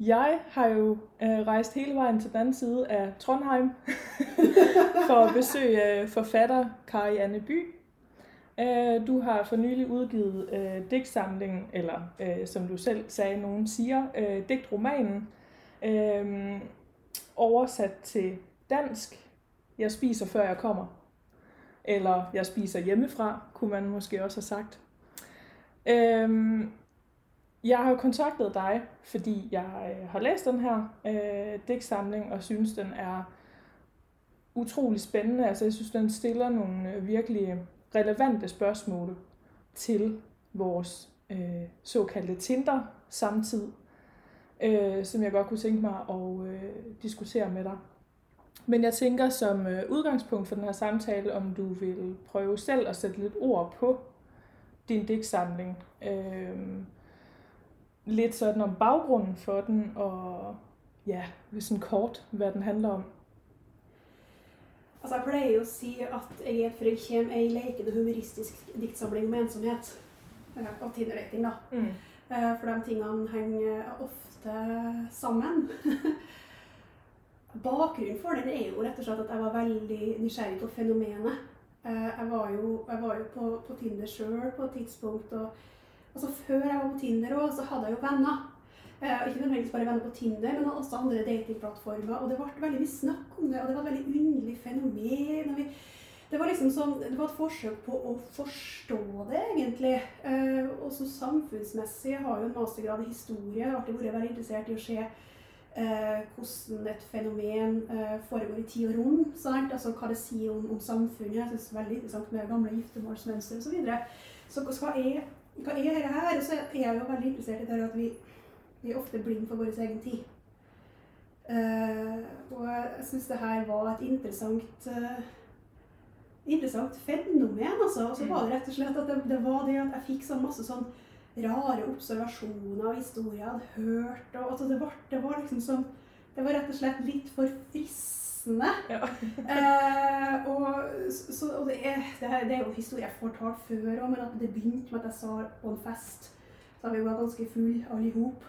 Jeg har jo øh, rejst hele vejen til den anden side af Trondheim for at besøge øh, forfatter Kari Anne By. Øh, du har for nylig udgivet øh, digtsamlingen, eller øh, som du selv sagde, nogen siger, øh, digtromanen, øh, oversat til dansk. Jeg spiser før jeg kommer. Eller jeg spiser hjemmefra, kunne man måske også have sagt. Øh, jeg har kontaktet dig, fordi jeg øh, har læst den her øh, digtsamling og synes, den er utrolig spændende. Altså, jeg synes, den stiller nogle virkelige virkelig relevante spørgsmål til vores øh, såkaldte Tinder-samtid, øh, som jeg godt kunne tænke mig at øh, diskutere med dig. Men jeg tænker som øh, udgangspunkt for den her samtale, om du vil prøve selv at sætte lidt ord på din digtsamling. Øh, lidt sådan om baggrunden for den, og ja, sådan kort, hvad den handler om. Altså, jeg pleier å si at jeg er fra Kjem ei lekende humoristisk diktsamling om ensomhet. eh, Og Tinder-dating, da. Mm. Eh, For de tingene henger ofte sammen. Bakgrunnen for den er jo rett og slett at jeg var veldig nysgjerrig på fenomenet. Eh, Jeg var jo, jeg var jo på, på Tinder sjøl på et tidspunkt. og altså Før jeg var på Tinder også, så hadde jeg jo venner. Eh, ikke nødvendigvis bare venner på Tinder, men også andre datingplattformer. Og det ble veldig mye snakk om det, og det var et veldig underlig fenomen. vi det var liksom som, det var et forsøk på å forstå det, egentlig. Eh, også samfunnsmessig. Har jo en mastergrad i historie. Jeg har alltid vært interessert i å se eh, hvordan et fenomen eh, foregår i tid og rom. Sant? Altså hva det sier om, om samfunnet. Jeg synes det er veldig interessant med gamle giftermålsmønstre osv. Så, videre. så hva er, hva er dette her? Og så er jeg jo veldig interessert i det at vi, vi er ofte blind for vår egen tid. Eh, og jeg syns det her var et interessant eh, interessant fenomen. altså. Og så var det rett og slett at det, det var det at jeg fikk sånn masse sånn rare observasjoner og historier jeg hadde hørt. og altså det, var, det var liksom sånn Det var rett og slett litt for fristende. Ja. eh, og så, og det, er, det, her, det er jo en historie jeg fortalt før òg, men at det begynte med at jeg sa på en fest Da vi var ganske fulle alle i hop.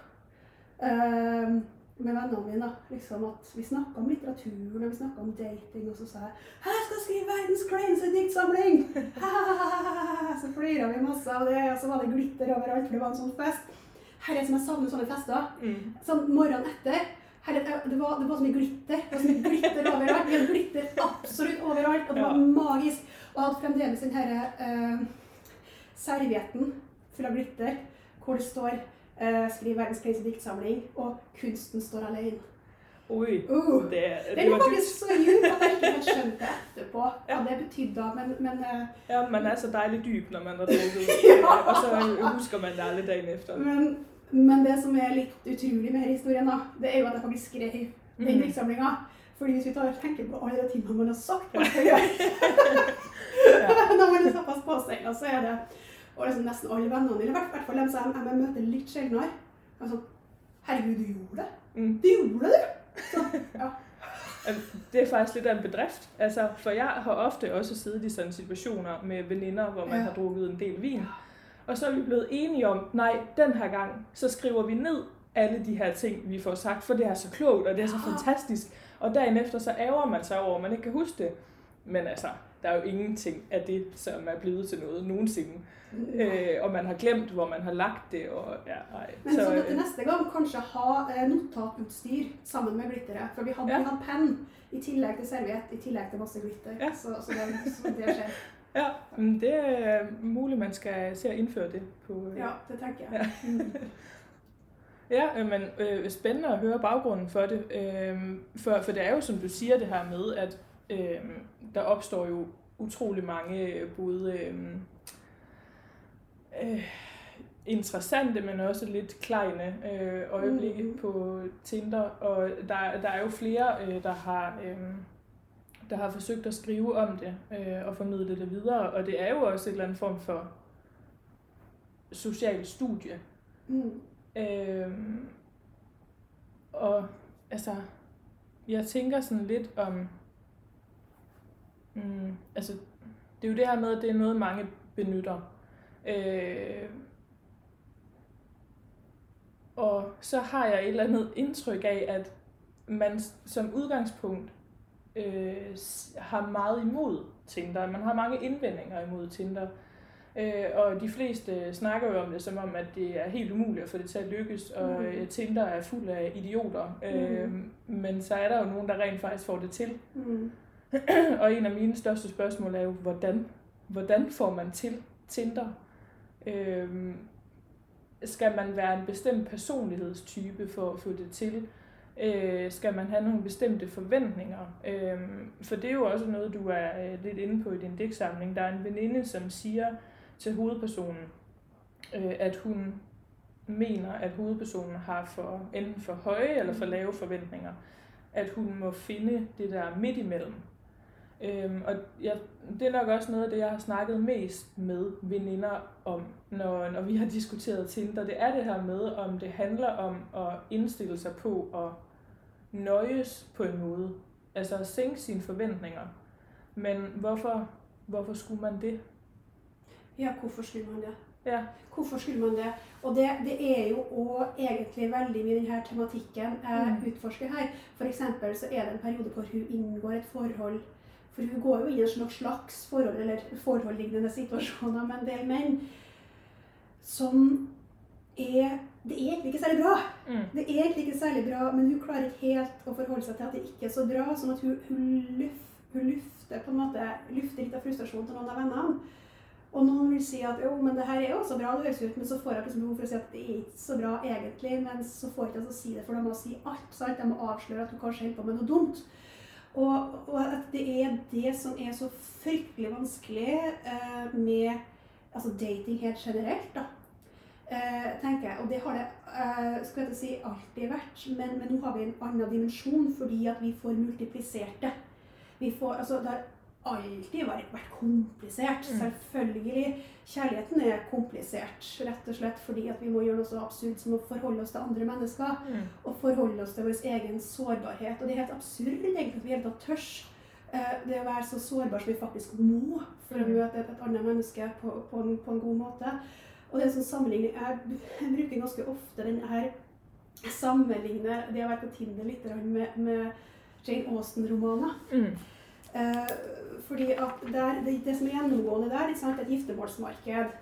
Eh, med vennene mine. liksom at Vi snakka om litteraturen og vi snakket om dating, og så sa jeg 'Jeg skal skrive verdens kleineste diktsamling!' så flira vi masse av det, og så var det glitter overalt, for det var en sånn fest. Herre, som jeg savner sånne fester. Mm. Sånn morgenen etter. Herre, det var, det var så mye glitter. Det var så mye glitter overalt. Vi hadde glitter absolutt overalt, og det var Ja. magisk. Og jeg hadde fremdeles den herre eh, servietten full av glitter, hvor det står eh, 'Skriv verdens kleineste diktsamling', og 'Kunsten står alene'. Oi, Uh. det, Den du er jo faktisk så djup at jeg ikke helt skjønte det etterpå, hva det betydde. Men, men uh, Ja, man er så dejligt dyb, når man Ja. og så husker man det litt dagen efter. Men, men det som er litt utrolig med denne historien, da, det er jo at jeg faktisk skrev den Mhm. diktsamlinga. Fordi hvis vi tar og tenker på alle de tingene man har sagt man skal gjøre. Når man er såpass påstengt, så er det Og liksom nesten alle vennene mine, i hvert fall dem som jeg, jeg møter litt sjeldnere, er sånn Herregud, du gjorde det! Mm. Du gjorde det, du! Så, ja. Det er faktisk litt av en bedrift. Altså, for jeg har ofte også sittet i sånne situationer med venninner hvor man Ja. har drukket en del vin. Og så er vi blevet enige om, nej, den her gang, så skriver vi ned alle de her ting, vi får sagt, for det er så klogt, og det er så fantastisk. Og dagen efter, så ærger man sig over, at man ikke kan huske det. Men altså, der er jo ingenting af det, som er blevet til noget nogensinde. Øh, og man har glemt, hvor man har lagt det, og ja, nei. Men så, øh, til neste gang kanskje ha eh, notatutstyr sammen med glitteret. For vi hadde, Ja. vi hadde penn i tillegg til serviett, i tillegg til masse glitter. Ja. Så, så, det, så det skjer. Ja, men det er muligt, man skal se at indføre det på, øh, Ja, det tenker jeg. Ja. Ja, øh, men øh, spændende at høre baggrunden for det. Øh, for, for det er jo, som du siger, det her med, at øh, der opstår jo utrolig mange øh, både øh, øh, interessante, men også lidt kleine øh, øjeblikke mm. på Tinder. Og der, der er jo flere, øh, der har... Øh, der har forsøgt at skrive om det øh, og formidle det videre, og det er jo også et eller andet form for social studie. Mm. Øh, og altså, jeg tænker sådan lidt om, mm, altså, det er jo det her med, at det er noget, mange benytter. Øh, og så har jeg et eller andet indtryk af, at man som udgangspunkt øh, har meget imod Tinder. Man har mange indvendinger imod Tinder. Øh, og de fleste snakker jo om det som om, at det er helt umuligt at få det til at lykkes, og Mm. øh, Tinder er fuld af idioter. Mm. Øh, men så er der jo nogen, der rent faktisk får det til. Mm. og en af mine største spørgsmål er jo, hvordan, hvordan får man til Tinder? Øhm, skal man være en bestemt personlighedstype for at få det til? Øh, skal man have nogle bestemte forventninger? Øh, for det er jo også noget, du er øh, lidt inde på i din digtsamling. Der er en veninde, som siger til hovedpersonen, øh, at hun mener, at hovedpersonen har for enten for høje eller for lave forventninger. At hun må finde det der midt imellem. Øhm, og jeg, det er nok også noget af det, jeg har snakket mest med veninder om, når, når vi har diskuteret Tinder. Det er det her med, om det handler om at indstille sig på at nøjes på en måde. Altså at sænke sine forventninger. Men hvorfor, hvorfor skulle man det? Ja, hvorfor skulle man det? Ja. Hvorfor skulle man det? Og det, det er jo òg egentlig veldig mye denne tematikken jeg Mm. utforsker her. For eksempel så er det en periode hvor hun inngår et forhold. For hun går jo inn i et slags- slags forhold, eller forholdlignende situasjoner med en del menn som er Det er egentlig ikke særlig bra. Mm. Det er egentlig ikke særlig bra, men hun klarer ikke helt å forholde seg til at det ikke er så bra. Sånn at hun, hun, luft, hun lufter på en måte lufter litt av frustrasjon til noen av vennene. Og noen vil si at jo, men det her er jo også bra, det høres ut, men så får jeg liksom behov for å si at det er ikke så bra egentlig. Men så får jeg ikke altså si det, for de må si alt. sant? De må avsløre at hun kanskje holder på med noe dumt. Og, og at det er det som er så fryktelig vanskelig eh, med altså dating helt generelt. da. Eh, tenker jeg. Og det har det eh, skal jeg si alltid vært, men, men nå har vi en annen dimensjon fordi at vi får multiplisert det. Vi får, altså Det har alltid vært, vært komplisert. Mm. Selvfølgelig. Kjærligheten er komplisert, rett og slett fordi at vi må gjøre noe så absurd som å forholde oss til andre mennesker. Mm. Og forholde oss til vår egen sårbarhet. Og det er helt absurd egentlig at vi helt tør eh, det å være så sårbar som vi faktisk må for å Mm. møte et, et annet menneske på, på, en, på en god måte. Og det er en sånn sammenligning jeg, jeg bruker ganske ofte den her sammenligner det å være på Tinder litt med, med Jane Austen-romaner. Mm. Eh, fordi at der, det, det som er gjennomgående der, ikke sant, er et giftermålsmarked.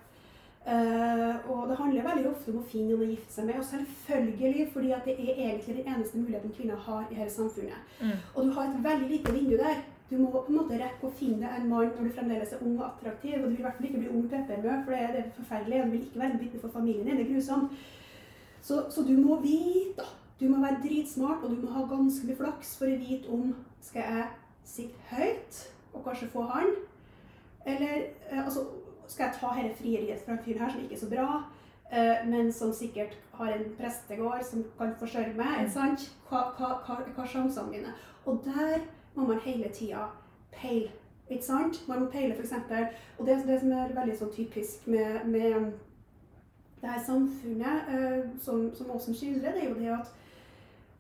Uh, og det handler veldig ofte om å finne noen å gifte seg med. Og selvfølgelig fordi at det er egentlig den eneste muligheten kvinner har i hele samfunnet. Mm. Og du har et veldig lite vindu der. Du må på en måte rekke å finne en mann når du fremdeles er ung og attraktiv. Og du vil i hvert fall ikke bli ung peppermø, for det er, det er forferdelig. Og du vil ikke være en vitne for familien din. Det er grusomt. Så, så du må vite, da. Du må være dritsmart, og du må ha ganske mye flaks for å vite om skal jeg sitte høyt og kanskje få han, eller eh, altså, skal jeg ta dette frieriet fra en fyr her som ikke er så bra, eh, men som sikkert har en prestegård som kan forsørge meg. ikke sant? Hva, hva, hva, hva er sjansene mine? Og der må man hele tida peile. Ikke sant? Man må peile eksempel, Og det, det som er veldig sånn typisk med, med det her samfunnet eh, som, som Åsen skildrer, det er jo det at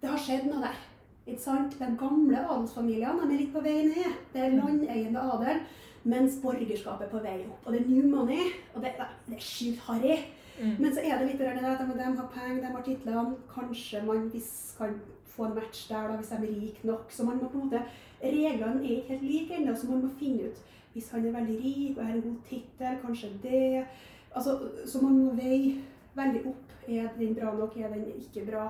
det har skjedd noe der. Ikke sant? De gamle adelsfamiliene de er litt på vei ned. Det er landeiende adel. Mens borgerskapet er på vei opp. Og det er new money. Og det, det er sjukt harry. Mm. Men så er det litt det der at de, de har penger, de har titlene. Kanskje man hvis, kan få en match der da, hvis de er rike nok. Så man må på en måte, Reglene er ikke helt like ennå, så man må finne ut hvis han er veldig rik og har en god tittel, kanskje det altså, Så man må veie veldig opp. Er den bra nok, er den ikke bra?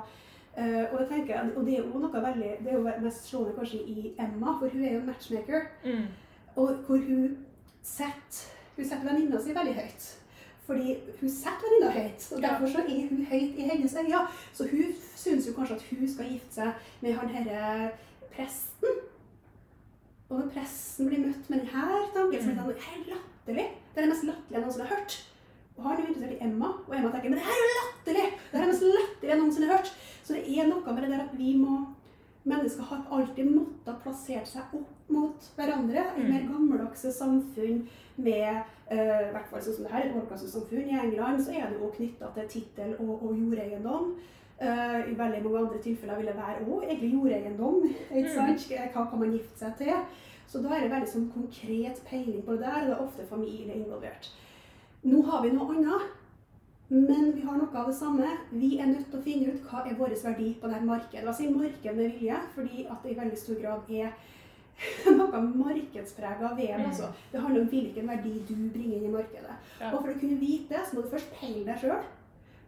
Eh, og, tenker og det er jo noe veldig, det er jo mest slående kanskje i Emma, for hun er jo matchmaker. Mm. Og hvor hun setter, hun setter venninna si veldig høyt. Fordi hun setter venninna høyt, og derfor så er hun høyt i hennes øyne. Så hun syns jo kanskje at hun skal gifte seg med han herre presten. Og når presten blir møtt med denne tanken, så blir det sånn, helt latterlig. Det er det mest latterlige jeg noensinne har hørt. Og han er interessert i Emma, og Emma tenker men det her er jo latterlig! Det her er mest latterlig jeg noensinne har hørt. Så det er noe med det der at vi må mennesker har alltid måttet plassere seg opp mot hverandre. I Mm. mer gammeldagse samfunn med eh, i hvert fall sånn som det her, et overklassesamfunn i England, så er det jo knytta til tittel og, og jordeiendom. Uh, I veldig mange andre tilfeller vil det være òg egentlig jordeiendom. ikke Mm. sant? Hva kan man gifte seg til? Så da er det veldig sånn konkret peiling på det der, og det er ofte familie involvert. Nå har vi noe annet, men vi har noe av det samme. Vi er nødt til å finne ut hva er vår verdi på dette markedet. Altså i marked med vilje, fordi at det i veldig stor grad er noe markedsprega ved det. Mm. Altså. Det handler om hvilken verdi du bringer inn i markedet. Ja. Og for å kunne vite det, så må du først peile deg sjøl.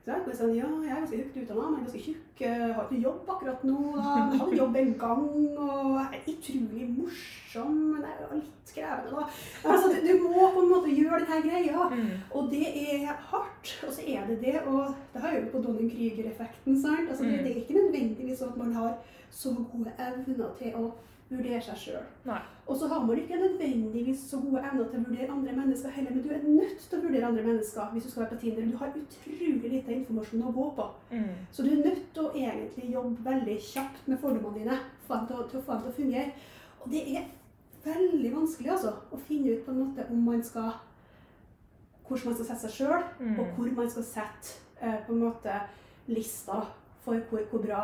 Sånn, ja, jeg er ganske høyt utdanna, men jeg er ganske tjukk. eh, Har ikke jobb akkurat nå. da. Jeg hadde jobb en gang og er utrolig morsom, men jeg er litt krevende, da. Altså, du, du må på en måte gjøre denne greia. Mm. Og det er hardt, og så er det det. Og det har jo på Donning-Krüger-effekten. sant? Altså, det, Mm. det er ikke nødvendigvis sånn at man har så gode evner til å vurdere seg sjøl. Og så har man ikke nødvendigvis så gode evner til å vurdere andre mennesker heller, men du er nødt til å vurdere andre mennesker hvis du skal være på Tinder. Du har utrolig lite informasjon å gå på. Mm. Så du er nødt til å egentlig jobbe veldig kjapt med fordommene dine for at til å få dem til å fungere. Og det er veldig vanskelig altså, å finne ut på en måte om man skal hvordan man skal sette seg sjøl, Mm. og hvor man skal sette eh, på en måte lista for hvor, hvor bra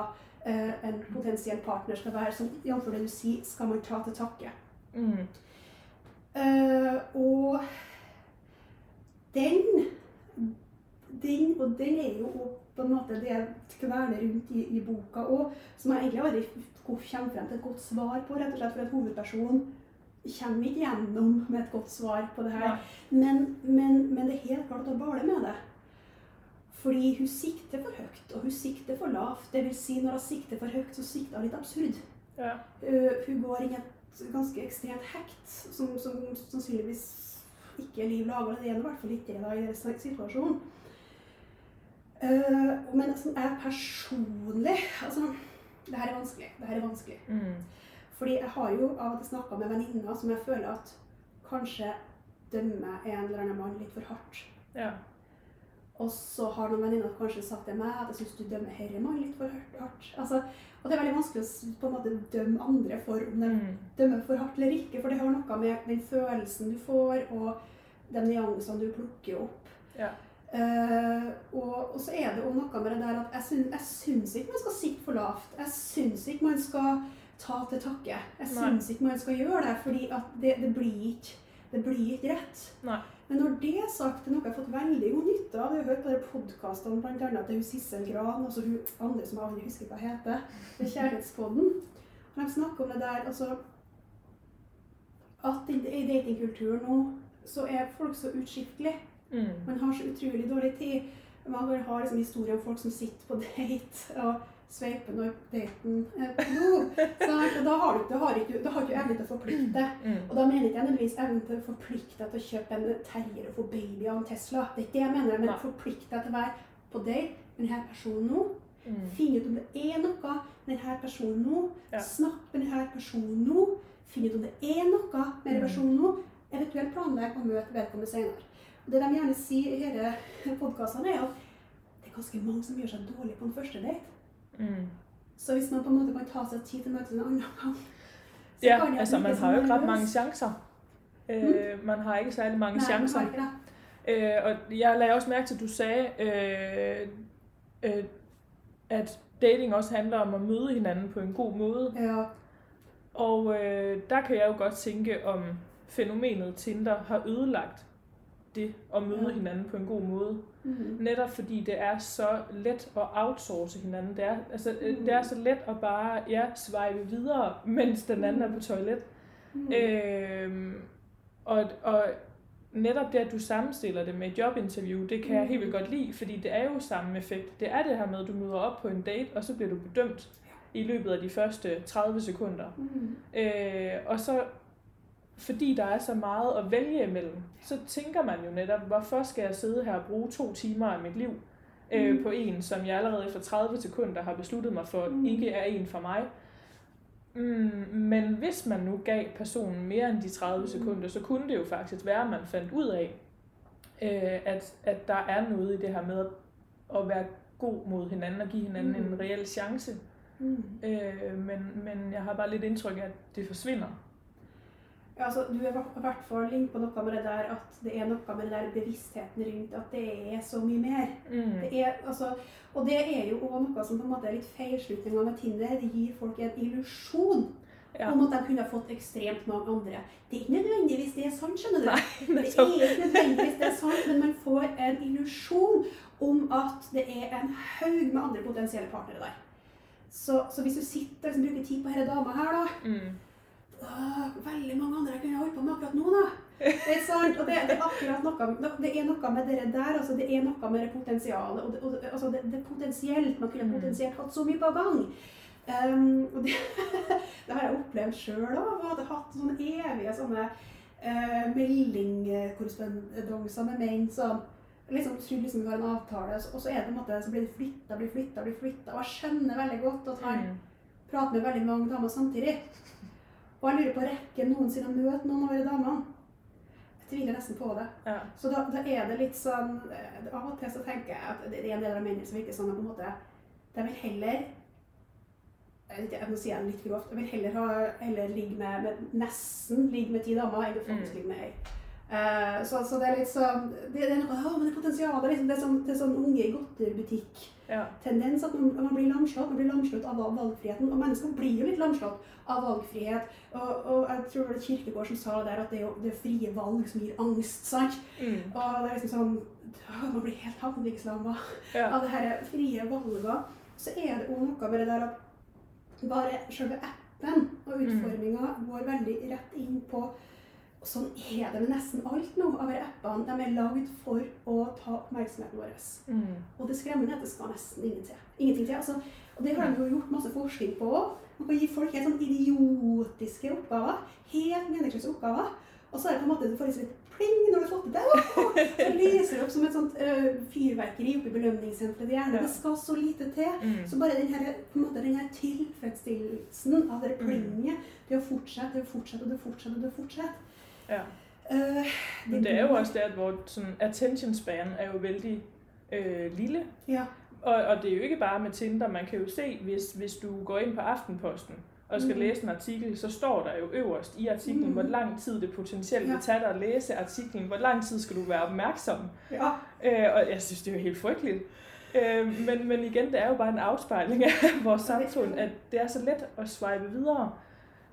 en potensiell partner skal være. Som jf. det du sier, skal man ta til takke. Mm. Eh, og den, den Og den er jo på en måte det jeg kverner rundt i, i boka òg, som jeg egentlig aldri kommer frem til et godt svar på, rett og slett for at hovedpersonen kommer ikke gjennom med et godt svar på det her. Ja. Men, men, men det er helt klart at det baler med det. Fordi hun sikter for høyt, og hun sikter for lavt. Det vil si, når hun sikter for høyt, så sikter hun litt absurd. Ja. Uh, hun går i et ganske ekstremt hekt, som, som sannsynligvis ikke er liv laga. Det er i hvert fall ikke da, i denne situasjonen. Uh, men som jeg personlig Altså, det her er vanskelig. Det her er vanskelig. Mm. Fordi jeg har jo av og til snakka med venninner som jeg føler at kanskje dømmer en eller annen mann litt for hardt. Ja. Og så har noen venninner kanskje sagt til meg at jeg syns du dømmer herre mann litt for hardt. Altså, og det er veldig vanskelig å på en måte dømme andre for om de Mm. dømmer for hardt eller ikke, for det har noe med den følelsen du får, og de nyansene du plukker opp. Ja. Uh, og, og så er det òg noe med det der at jeg syns, jeg syns ikke man skal sitte for lavt. Jeg syns ikke man skal ta til takke. Jeg syns ikke man skal gjøre det, fordi det, det, blir ikke, det blir ikke rett. Nei. Men når det er sagt, det er noe jeg har fått veldig god nytte av. Jeg har hørt på podkastene bl.a. til Sissel Gran, og hun andre som jeg aldri husker hva heter, med Kjærlighetspodden. De snakker om det der altså At i datingkulturen nå så er folk så utskiftelige. Mm. Man har så utrolig dårlig tid. Man har liksom historier om folk som sitter på date og sveiper når daten er på do. Da har du, har ikke, har ikke evne til å forplikte. Mm. Og da mener ikke jeg nødvendigvis evnen til å forplikte deg til å kjøpe en terrier og få baby av en Tesla. Det er ikke det jeg mener, men forplikte deg til å være på date med denne personen nå. Mm. Finne ut om det er noe med denne personen nå. Ja. Snakk med denne personen nå. Finne ut om det er noe med denne Mm. personen nå. Eventuelt planlegge å møte vedkommende senere. Og det de gjerne sier i disse podkastene, er at det er ganske mange som gjør seg dårlig på en første date. Mm. Så hvis man på en måte kan ta seg tid til å møte en annen gang Ja, altså man har jo ikke ret mange chancer. Mm. man har ikke særlig mange man chancer. har ikke det. Øh, og jeg lagde også mærke til, at du sagde, øh, øh, at dating også handler om at møde hinanden på en god måde. Ja. Og øh, der kan jeg jo godt tænke, om fænomenet Tinder har ødelagt det at møde Ja. hinanden på en god måde. Mm. Netop fordi det er så let at outsource hinanden. Det er, altså, Mm. det er så let at bare ja, swipe videre, mens den anden er på toilet. Mm. Øhm, og, og netop det, at du sammenstiller det med et jobinterview, det kan jeg helt vildt godt lide, fordi det er jo samme effekt. Det er det her med, at du møder op på en date, og så bliver du bedømt i løbet af de første 30 sekunder. Mm. Øh, og så, fordi der er så meget at vælge imellem, så tænker man jo netop, hvorfor skal jeg sidde her og bruge to timer af mit liv øh, Mm. på en, som jeg allerede efter 30 sekunder har besluttet mig for, Mm. ikke er en for mig. Mm, men hvis man nu gav personen mere end de 30 Mm. sekunder, så kunne det jo faktisk være, at man fandt ud af, øh, at, at der er noget i det her med at være god mod hinanden og give hinanden Mm. en reel chance. Mm. Øh, men, men jeg har bare litt indtryk av at det forsvinner. Ja, altså, du er i hvert fall inne på noe med det der at det er noe med det der bevisstheten rundt at det er så mye mer. Mm. Det er, altså, og det er jo også noe som på en måte er litt feilslutninga med Tinder. Det gir folk en illusjon Ja. om at de kunne ha fått ekstremt mange andre. Det er ikke nødvendigvis det er sant, skjønner du. Nei, Det er ikke nødvendigvis det er sant, men man får en illusjon om at det er en haug med andre potensielle partnere der. Så, så hvis du sitter og liksom, bruker tid på denne dama her, da Mm. Åh, veldig mange andre jeg kunne holdt på med akkurat nå, da. Det er sant, og det, det er akkurat noe, det er noe med det der, altså det er noe med det potensialet, og det, og altså det, det potensielt, man kunne Mm. potensielt hatt så mye på gang. Um, og det, det har jeg opplevd sjøl òg, hadde hatt sånne evige sånne uh, meldingkorrespondanser med menn som liksom tror liksom vi har en avtale, og så er det en måte, så blir det flytta, blir flytta, blir flytta, og jeg skjønner veldig godt at han Mm. prater med veldig mange damer samtidig. Og jeg lurer på rekker noensinne å møte noen av de damene. Jeg tviler nesten på det. Ja. Så da, da er det litt sånn eh, Av og til så tenker jeg at det er en del av mennene som virker sånn at på en måte De vil heller jeg vet ikke, jeg det litt grovt. Jeg vil heller, ha, heller ligge med, med nesten ligge med ti damer enn å faktisk Mm. ligge med ei. Uh, så, så det er litt sånn Det, det er noe Å, men det er potensial. Liksom, det er sånn, det er sånn unge i godterbutikk Ja. tendens at man, man blir lamslått. Man blir lamslått av valgfriheten. Og mennesker blir jo litt lamslått av valgfrihet. Og, og jeg tror det var Kirkegård som sa der at det er jo det er frie valg som gir angst. sant? Mm. Og det er liksom sånn Man blir helt handlingslamma Ja. av det her frie valget. Så er det òg noe med det der at bare selve appen og utforminga går veldig rett inn på og Sånn er det med nesten alt nå av appene. De er lagd for å ta oppmerksomheten vår. Mm. Og det skremmende er at det skal nesten ingenting, ingenting til. Altså, og det har de jo gjort masse forskning på òg. Man kan gi folk helt sånn idiotiske oppgaver. Helt meningsløse oppgaver. Og så er det på en måte du får liksom litt pling når du har fått det til. Så lyser det opp som et sånt ø, fyrverkeri oppe i belønningssenteret i hjernen. Ja. Det skal så lite til. Mm. Så bare den her, på en måte, den her tilfredsstillelsen av det plinget, det å fortsette, det å fortsette, det å fortsette, det å fortsette. Ja. Øh, Men det er jo også det, at sådan, attention span er jo veldig øh, lille. Ja. Og, og det er jo ikke bare med Tinder. Man kan jo se, hvis, hvis du går inn på Aftenposten og skal mm. læse en artikel, så står der jo øverst i artiklen, mm. hvor lang tid det potentielt Ja. vil tage dig at læse artiklen. Hvor lang tid skal du være opmærksom. ja. Øh, og jeg synes, det er jo helt frygteligt. Øh, men, men igen, det er jo bare en afspejling af vores samfund, at det er så let at swipe videre.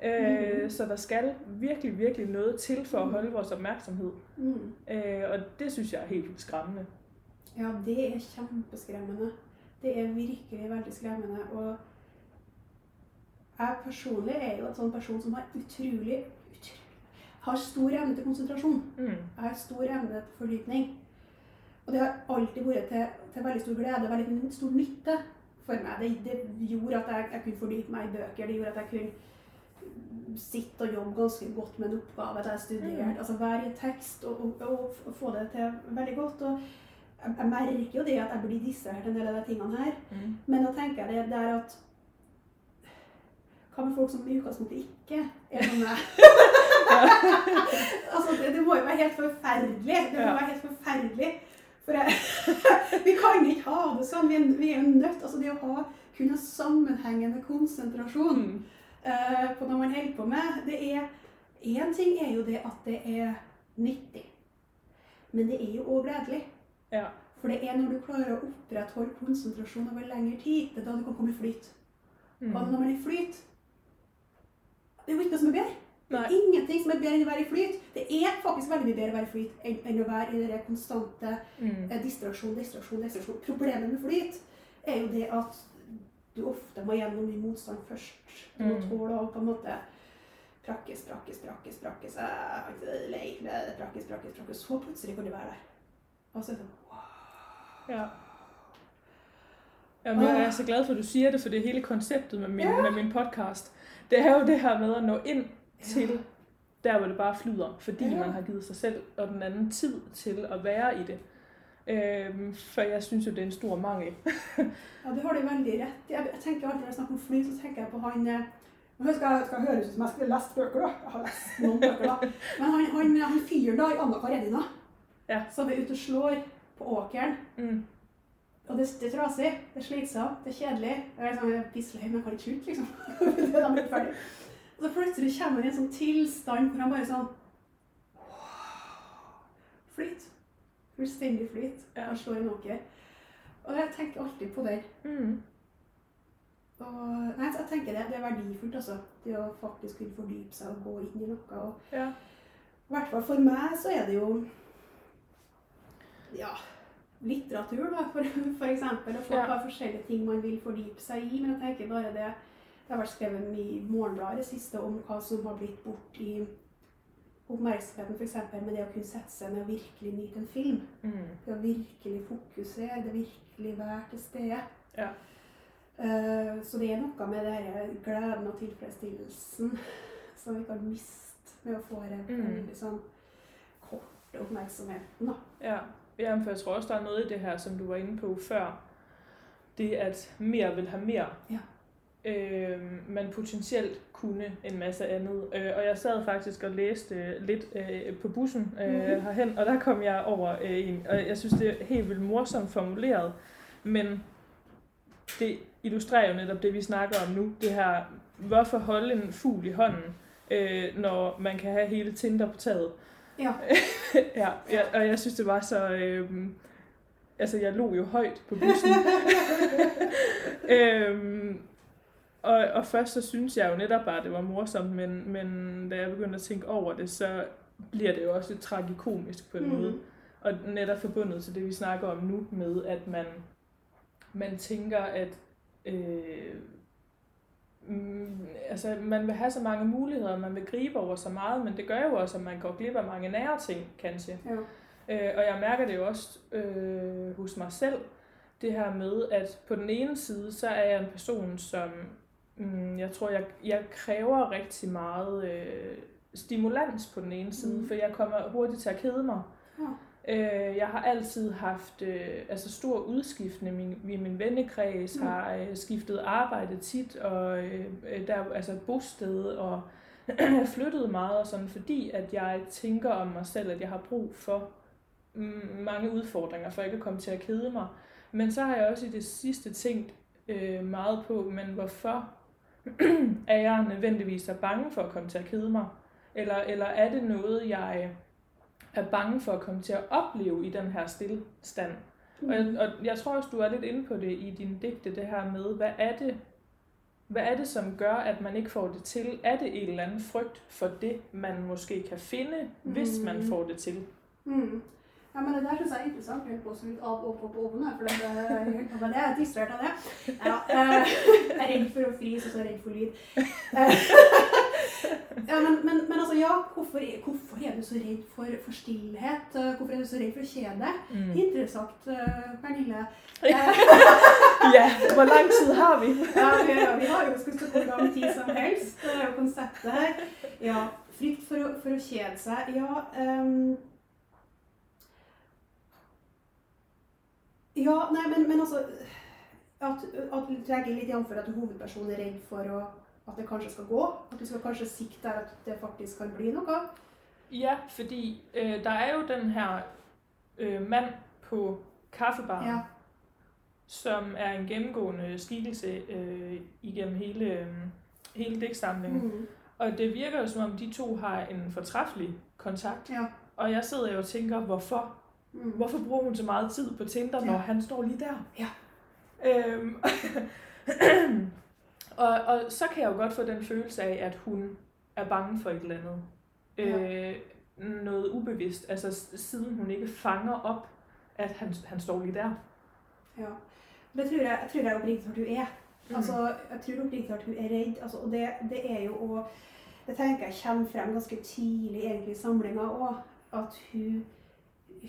Øh. Så der skal virkelig, virkelig noget til for at holde vores opmærksomhed. Mm. Øh, og det synes jeg er helt skræmmende. Ja, det er kjempeskremmende. Det er virkelig veldig skremmende. Og jeg personlig er jo en sånn person som har utrolig, utrolig har stor evne til konsentrasjon. Mm. Jeg har stor evne til fordypning. Og det har alltid vært til, til veldig stor glede og veldig stor nytte for meg. Det, det gjorde at jeg, jeg kunne fordype meg i bøker. Det gjorde at jeg kunne sitte og jobbe ganske godt med en oppgave jeg studerte. Mm. Altså være i tekst og, og, og få det til veldig godt. Og jeg, jeg merker jo det at jeg blir distrahert en del av de tingene her. Mm. Men da tenker jeg det, det er at Hva med folk som i utgangspunktet ikke er som meg? altså, det, det må jo være helt forferdelig. Det må Ja. være helt forferdelig. For jeg, vi kan ikke ha det sånn. Vi er, vi er nødt altså Det å ha, kunne ha sammenhengende konsentrasjon Mm. Eh, på noe man holder på med det er, Én ting er jo det at det er nyttig. Men det er jo òg gledelig. Ja. For det er når du klarer å opprettholde konsentrasjon over lengre tid, det er da du kan komme i flyt. Mm. Og når man er i flyt Det er jo ikke noe som er bedre. Det er ingenting som er bedre enn å være i flyt. Det er faktisk veldig mye bedre å være i flyt enn, enn å være i den konstante Mm. eh, distraksjon, distraksjon, distraksjon. Problemet med flyt er jo det at du ofte må gjennom mye motstand først. Du må Mm. tåle å på en måte prakkes, prakkes, prakkes, prakkes, lei, prakkes, prakkes, prakkes. Så plutselig kan du være der. Og så er det sånn wow. Ja. Jamen, jeg er så glad for, at du siger det, for det hele konceptet med min, Ja. med min podcast. Det er jo det her med at nå ind til Ja. der, hvor det bare flyder, fordi Ja. man har givet sig selv og den anden tid til at være i det. Øhm, for jeg synes jo, det er en stor mangel. Ja, Du har det veldig rett. Jeg, jeg tenker alltid når jeg snakker om fly, så tenker jeg på han eh, Nå skal jeg skal høres ut som jeg skulle lest bøker, da. Jeg har lest noen bøker, da. Men han, han, han fyren da i Anna Karenina, Ja. som er ute og slår på åkeren Mm. og det, det er trasig, det er slitsomt, det er kjedelig. Jeg er sånn pisselig, men jeg kan ikke slutte, liksom. det er blitt ferdig. Og så plutselig kommer han i en sånn tilstand hvor han bare sånn Flyt. Fullstendig flyt. Ja. Og slår en åker. Og jeg tenker alltid på det. Mm. Og, nei, jeg tenker det, det er verdifullt, altså. Det å faktisk kunne fordype seg og gå inn i noe. Og Ja. i hvert fall for meg så er det jo ja, litteratur, da, for, for eksempel. Og folk Ja. har forskjellige ting man vil fordype seg i. Men jeg tenker bare det Det har vært skrevet i Morgenbladet siste om hva som har blitt bort i oppmerksomheten, f.eks. med det å kunne sette seg ned og virkelig nyte en film. Mm. Det å virkelig fokusere, det virkelig være til stede. Ja. Eh, så det er noe med denne gleden og tilfredsstillelsen som vi kan miste med å få den Mm. sånn korte oppmerksomheten. Ja, Jamen, for jeg tror også, der er noget i det her, som du var inne på før. Det, at mer vil ha mer. Ja. Øh, man potentielt kunne en masse andet. Øh, og jeg sad faktisk og læste øh, lidt øh, på bussen øh, Mhm. herhen, og der kom jeg over øh, en, og jeg synes, det er helt vildt morsomt formuleret, men det illustrerer jo netop det, vi snakker om nu. Det her, hvorfor holde en fugl i hånden, øh, når man kan have hele Tinder på taget. Ja. ja, ja, og jeg synes, det var så... Øh, altså, jeg lå jo højt på bussen. øhm, og, og først så synes jeg jo netop bare, at det var morsomt, men, men da jeg begyndte at tænke over det, så bliver det jo også lidt tragikomisk på en mm. måde. Og netop forbundet til det, vi snakker om nu, med at man, man tænker, at øh, mm, altså, man vil have så mange muligheder, man vil gribe over så meget, men det gør jo også, at man går glip af mange nære ting, kanskje. Ja. Øh, og jeg mærker det jo også øh, hos mig selv, det her med, at på den ene side, så er jeg en person, som mm, jeg tror, jeg, jeg kræver rigtig meget øh, stimulans på den ene side, Mm. for jeg kommer hurtigt til at kede mig. Ja. Øh, jeg har altid haft øh, altså stor udskiftning. Min, min, min vennekreds Mm. har øh, skiftet arbejde tit, og øh, øh, der er altså bosted, og flyttet meget, og sådan, fordi at jeg tænker om mig selv, at jeg har brug for mm, mange udfordringer, for ikke at komme til at kede mig. Men så har jeg også i det sidste tænkt øh, meget på, men hvorfor er jeg nødvendigvis så bange for at komme til at kede mig? Eller, eller er det noget, jeg er bange for at komme til at opleve i den her stillstand? Og, jeg, og jeg tror også, du er lidt inde på det i din digte, det her med, hvad er det, hvad er det, som gør, at man ikke får det til? Er det en eller anden frygt for det, man måske kan finde, hvis man Mm. får det til? Mm. Ja, men Det der synes jeg er interessant. Jeg på å skru av og på på ovnen for det, det er distrahert av det. Ja, eh, jeg er redd for å fryse, og så redd for lyd. Eh, ja, men, men, men altså, ja, hvorfor, hvorfor er du så redd for, for stillhet? Eh, Hvorfor er du så redd for kjede? Mm. Interessant, Pernille. Ja, hvor lang tid har vi? ja, vi, vi har jo skutt på lang tid som helst. Det er jo konseptet her. Ja, frykt for å, for å kjede seg. Ja, ehm, ja nei, men, men altså at, at du legger litt igjen for at hovedpersonen er redd for å, at det kanskje skal gå. At du skal kanskje sikte der at det faktisk kan bli noe. Ja, fordi øh, der er jo den her øh, mand på kaffebaren, Ja. som er en gennemgående skikkelse øh, igennem hele, øh, hele digtsamlingen. Mm. Og det virker jo som om, de to har en fortræffelig kontakt. Ja. Og jeg sidder jo og tænker, hvorfor? Mm. Hvorfor bruger hun så meget tid på Tinder, når Ja. han står lige der? Ja. Øhm, og, og så kan jeg jo godt få den følelse af, at hun er bange for et eller andet. Øh, noget ubevidst, altså siden hun ikke fanger op, at han, han står lige der. Ja. Det tror jeg, jeg tror det er oppriktig at hun er. Mm. Altså, jeg tror oppriktig at hun er redd. Altså, og det, det er jo å Det tenker jeg kommer frem ganske tidlig egentlig i samlinga òg. At hun,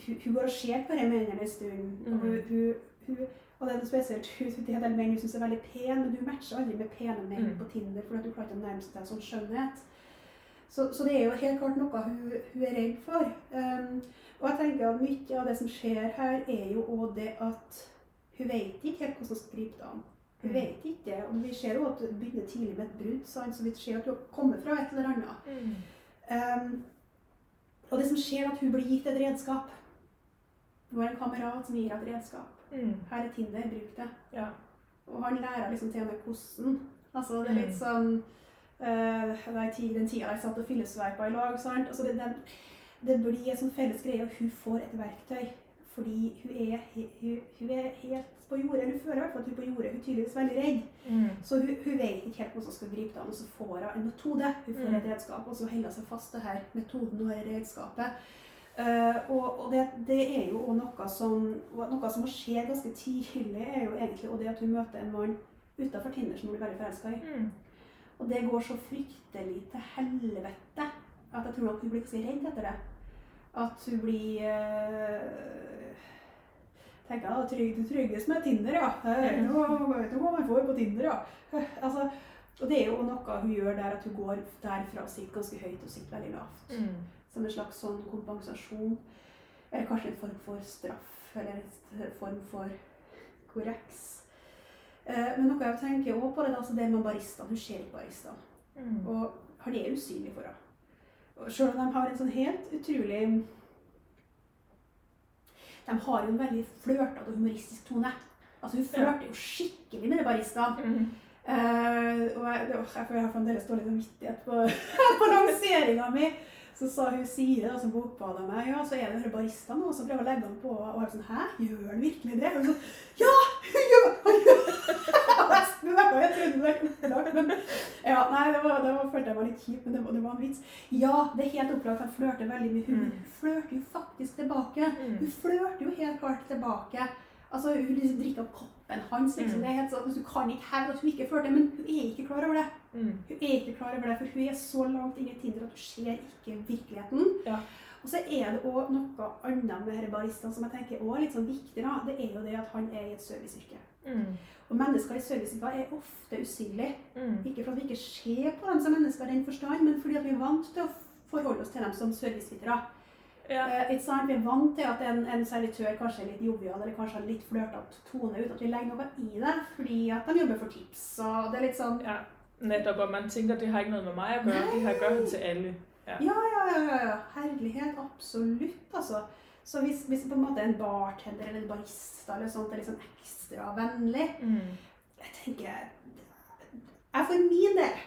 hun, hun og ser på disse mennene en stund. Og, Mm. hun, hun, hun, og det er noe spesielt. Hun, det er en menn hun syns er veldig pen, men du matcher aldri med pene menn Mm. på Tinder. fordi hun du klarer ikke å nærme deg sånn skjønnhet. Så, så det er jo helt klart noe hun, hun er redd for. Um, og jeg tenker at mye av det som skjer her, er jo òg det at hun vet ikke helt hvordan hun skal gripe det an. Hun Mm. vet ikke det. Og vi ser jo at det begynner tidlig med et brudd, sånn så vi ser at hun kommer fra et eller annet. Mm. Um, og det som skjer, er at hun blir gitt et redskap. Du har en kamerat som gir deg et redskap. Mm. Her er Tinder, bruk det. Ja. Og han lærer liksom til og med hvordan. Altså, det er litt Mm. sånn uh, Den tida jeg satt og fillesveipa i lag. sant? Altså, det, det, det blir en sånn felles greie, og hun får et verktøy. Fordi hun er, hun, hun er helt på jordet. Eller hun føler i hvert fall at hun er på jordet. Hun er tydeligvis veldig redd. Mm. Så hun, hun vet ikke helt hvordan hun skal gripe det an. Og så får hun en metode. Hun får Mm. et redskap, og så holder hun seg fast til her metoden og redskapet. Eh, og og det, det er jo også noe som, noe som skjer ganske tidlig, er jo egentlig og det at hun møter en mann utenfor Tinder som hun blir veldig forelska i. Mm. Og det går så fryktelig til helvete at jeg tror nok hun blir ganske redd etter det. At hun blir eh, tenker jeg, trygg, Du trygges med Tinder, ja. Jeg vet du hva man får på Tinder, ja. Eh, Altså, og det er jo noe hun gjør der at hun går derfra og sitter ganske høyt og sitter veldig lavt. Mm. Som en slags sånn kompensasjon. Eller kanskje en form for straff. Eller en form for korreks. Eh, Men noe jeg tenker også på det, altså det med baristene. Hun ser baristene. Mm. Og han er usynlig for henne. Selv om de har en sånn helt utrolig De har jo en veldig flørtete og humoristisk tone. Altså Hun flørter jo skikkelig med baristene. Mm. Uh, og jeg, jeg, jeg får- fremdeles dårlig samvittighet på, på lanseringa mi. Så sa hun Sire, som bokbada meg, ja, så er det denne baristaen nå som prøver å legge han på. Og jeg sånn, hæ, gjør han virkelig det? Og hun sånn, ja, hun gjør men ja, nei, det var, det var, følte jeg var litt kjipt, men det var, det var en vits. Ja, det er helt opplagt, han flørter veldig med hun. Mm. Flørter jo faktisk tilbake. Mm. Hun flørter jo helt klart tilbake. Altså, Hun liksom drikker opp koppen hans. liksom. Mm. Det er helt sånn, altså, Du kan ikke hevde at hun ikke flørter, men hun er ikke klar over det. Mm. Hun er ikke klar over det, for hun er så langt inne i Tinder at hun ser ikke virkeligheten. Ja. Og så er det òg noe annet med denne baristaen som jeg tenker også er litt sånn viktig. da, Det er jo det at han er i et serviceyrke. Mm. Og mennesker i serviceyrker er ofte usynlige. Mm. Ikke for at vi ikke ser på dem som mennesker i den forstand, men fordi vi er vant til å forholde oss til dem som servicevitere. Ja. Uh. Vi er vant til at en, en servitør kanskje er litt jovial eller kanskje har litt flørtete tone ut. at vi legger noe i det, fordi at de jobber for tips. Og det er litt sånn ja. Nettopp, og man tænker, det har ikke noget med mig at gøre. Det her gør han til alle. Ja, ja, ja. ja, ja. Herlighet. Absolutt, altså. Så hvis, hvis på en måte en bartender eller en barista eller sånt er sånn ekstra vennlig Mm. Jeg tenker Jeg for min del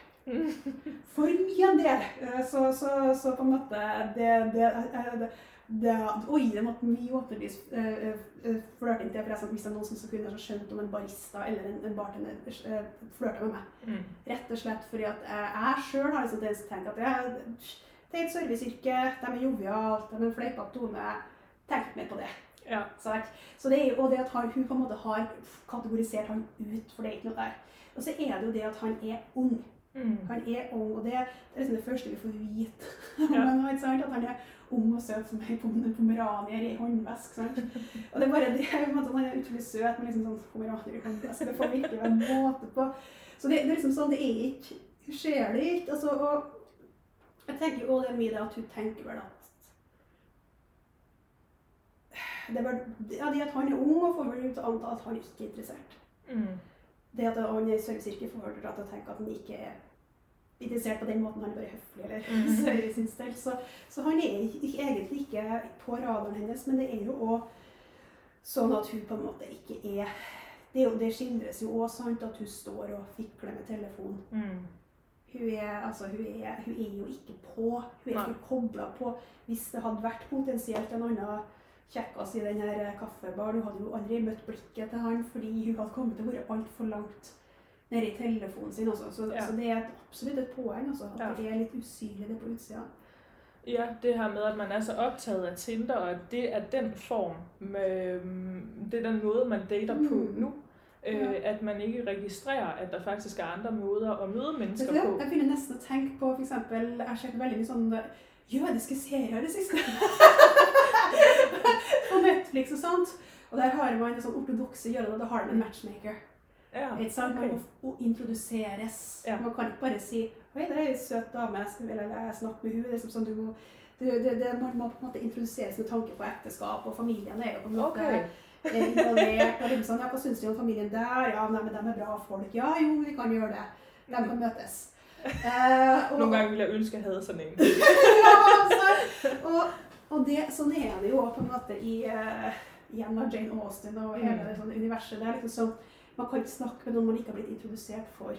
For min del eh, så, så, så på en måte det, det, eh, det, det Oi, det måtte mye åpenlys eh, eh, flørting til. jeg Hvis det er noen som kunne skjønt om en barista eller en, en bartender eh, flørter med meg. Mm. Rett og slett fordi at jeg, jeg sjøl har liksom tendens til å tenke at det, det er et serviceyrke, de er joviale, de er en fleipete tone. Tenk mer på det. Ja. Så det er og det at hun på en måte har kategorisert han ut, for det er ikke noe der. Og så er det jo det at han er ung. Mm. Han er ung, og det, det er liksom det første vi får vite. Ja. Men, ikke sant? At han er ung og søt som en pomeranier i håndvesk. Sant? Og det er bare det måte, han er utrolig søt med liksom sånn pomeranier i håndvesk. Det får virkelig være måte på. Så det, det er liksom sånn, det er ikke Hun ser det ikke. Altså, og jeg tenker jo det er mye det at hun tenker vel at det er ja, det at han er ung, og får vel ut anta at han ikke er interessert. Mm. Det at han er i serviceyrket, får vel til at jeg tenker at han ikke er interessert på den måten, han er bare høflig eller Mhm. serviceinnstilt. Så, så han er ikke, egentlig ikke på radaren hennes, men det er jo òg sånn at hun på en måte ikke er Det, jo, det skildres jo òg sant at hun står og fikler med telefonen. Mm. Hun er, altså, hun, er, hun er jo ikke på. Hun er ikke kobla på. Hvis det hadde vært potensielt en annen kjekkas i den her kaffebaren, hun hadde jo aldri møtt blikket til han fordi hun hadde kommet til å være altfor langt nede i telefonen sin. også. Så, Ja. så det er et, absolutt et poeng altså, at Ja. det er litt usynlig det på utsida. Ja, det her med, at man er så opptatt av Tinder, og at det er den form, med, det er den måde, man dater på Mm. nå. Øh, Ja. at man ikke registrerer, at der faktisk er andre måder å møde mennesker på. Jeg begynner nesten å tenke på eksempel, Jeg har sett veldig mye sånn jødiske serier i det siste. på Netflix og sånt. Og der har man en sånn ortodokse jøder, og da har de en matchmaker. Ja, Ikke sant? Man må introduseres. Ja. Man kan ikke bare si Oi, det er ei søt dame, jeg skal eller jeg snakke med henne.' Det er liksom sånn du må det, det, det, Man må på en måte introduseres med tanke på ekteskap, og familien er jo på en måte Okay. eh, involvert. og liksom ja, Hva syns du om familien der? Ja, nei, men de er bra folk. Ja, jo, vi kan gjøre det. De kan møtes. Uh, og- Noen ganger vil jeg ønske, jeg hadde sånn en. ja, altså, og, og det, sånn er det jo på en måte i, uh, Jane Austen og hele Mm. det sånn universet. Det er liksom sånn, Man kan ikke snakke med noen man ikke har blitt introdusert for.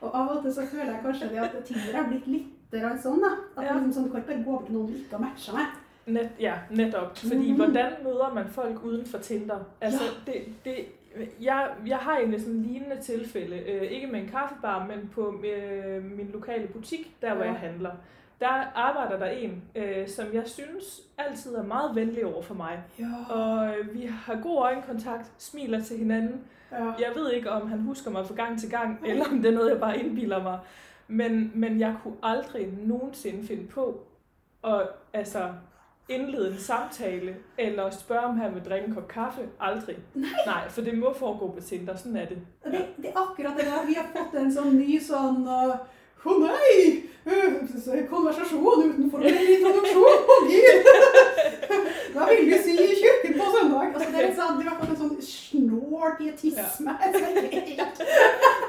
Og av og til så føler jeg kanskje det at Tinder har blitt litt sånn. da. At Ja. liksom sånn, Du kan ikke bare gå over til noen du ikke har matcha med. Net, ja, nettopp. Fordi mm. hvordan møter man folk uden for Tinder? Altså, det, det, jeg, jeg har egentlig sådan en lignende tilfælde. Øh, ikke med en kaffebar, men på øh, min lokale butik, der hvor Ja. jeg handler. Der arbeider der en, øh, som jeg synes altid er meget venlig over for meg. Ja. Og vi har god øjenkontakt, smiler til hinanden. Ja. Jeg ved ikke, om han husker mig fra gang til gang, eller om det er noget, jeg bare indbilder mig. Men, men jeg kunne aldrig nogensinde finde på at altså, indlede en samtale, eller spørge, om han vil drikke en kop kaffe. Aldrig. Nej. Nej, for det må foregå på Tinder. Sådan er det. Ja. Det, det er akkurat det der. Vi har fått en sånn ny sånn uh, Å nei! Uh, konversasjon utenfor en introduksjon på bil! Hva vil vi si i kirken på søndag? Altså, det er litt sånn, det fått en sånn snål pietisme. ja.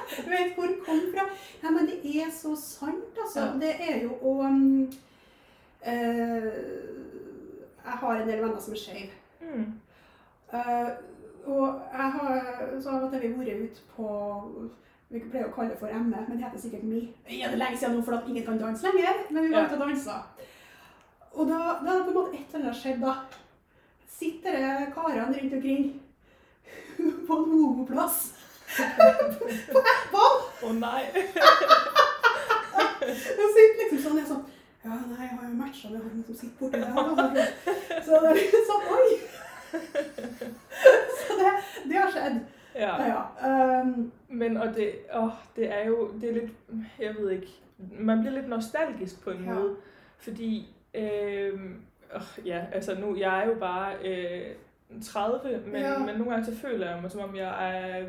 jeg vet hvor det kom fra. Ja, men det er så sant, altså. Ja. Det er jo å um, uh, Jeg har en del venner som er skeive. Mm. Uh, og jeg har så av og til vi vært ute på vi pleier å kalle det for ME, men det heter sikkert MI. Ja, det er lenge siden nå, for at ingen kan danse lenger, men vi var ute og dansa. Og da, da er det på en måte et eller annet skjedd, da. Sitter det karene rundt omkring på en homoplass på Apple! Å oh, nei! jeg sitter liksom sånn, jeg sånn Ja, nei, jeg har jo matcha med han som sitter borti der. Så det er litt sånn Oi! Så det, det har skjedd. Ja. Ja, ja. Um, Men og det, åh, det er jo det er litt jeg ved ikke, man blir litt nostalgisk på en Ja. måde, fordi øh, åh, ja, altså nå jeg er jo bare øh, 30, men, Ja. men nogle gange så føler jeg mig, som om jeg er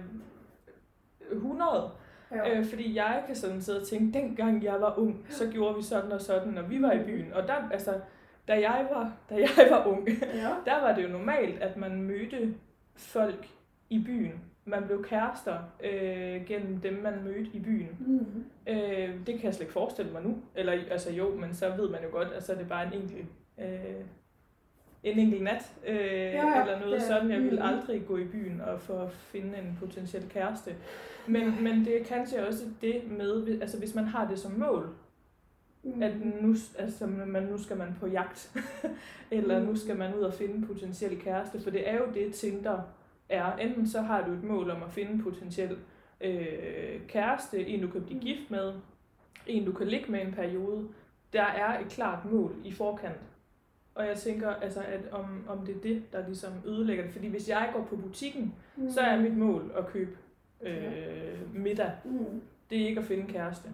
100. ja. Øh, fordi jeg kan sådan sidde og tænke, dengang jeg var ung, så gjorde vi sådan og sådan, når vi var i byen. Og der, altså, da jeg var, da jeg var ung, ja. der var det jo normalt, at man mødte folk i byen. Man blev kærester øh, gennem dem, man mødte i byen. Mm. Øh, det kan jeg slet ikke forestille mig nu. Eller altså jo, men så ved man jo godt, at så er det bare en enkelt, øh, en enkelt nat. Øh, ja, eller noget ja. sådan. Jeg ville mhm. aldrig gå i byen og for at finde en potentiel kæreste. Men, men det er kanskje også det med, altså hvis man har det som mål, Mm. at nu, altså, man, nu skal man på jagt, eller Mm. nu skal man ud og finde en potentiel kæreste, for det er jo det, Tinder er. Enten så har du et mål om at finde en potentiel øh, kæreste, en du kan blive Mm. gift med, en du kan ligge med en periode. Der er et klart mål i forkant. Og jeg tænker, altså, at om, om det er det, der ligesom ødelægger det. Fordi hvis jeg går på butikken, Mm. så er mit mål at købe øh, middag. Mm. Det er ikke at finde kæreste.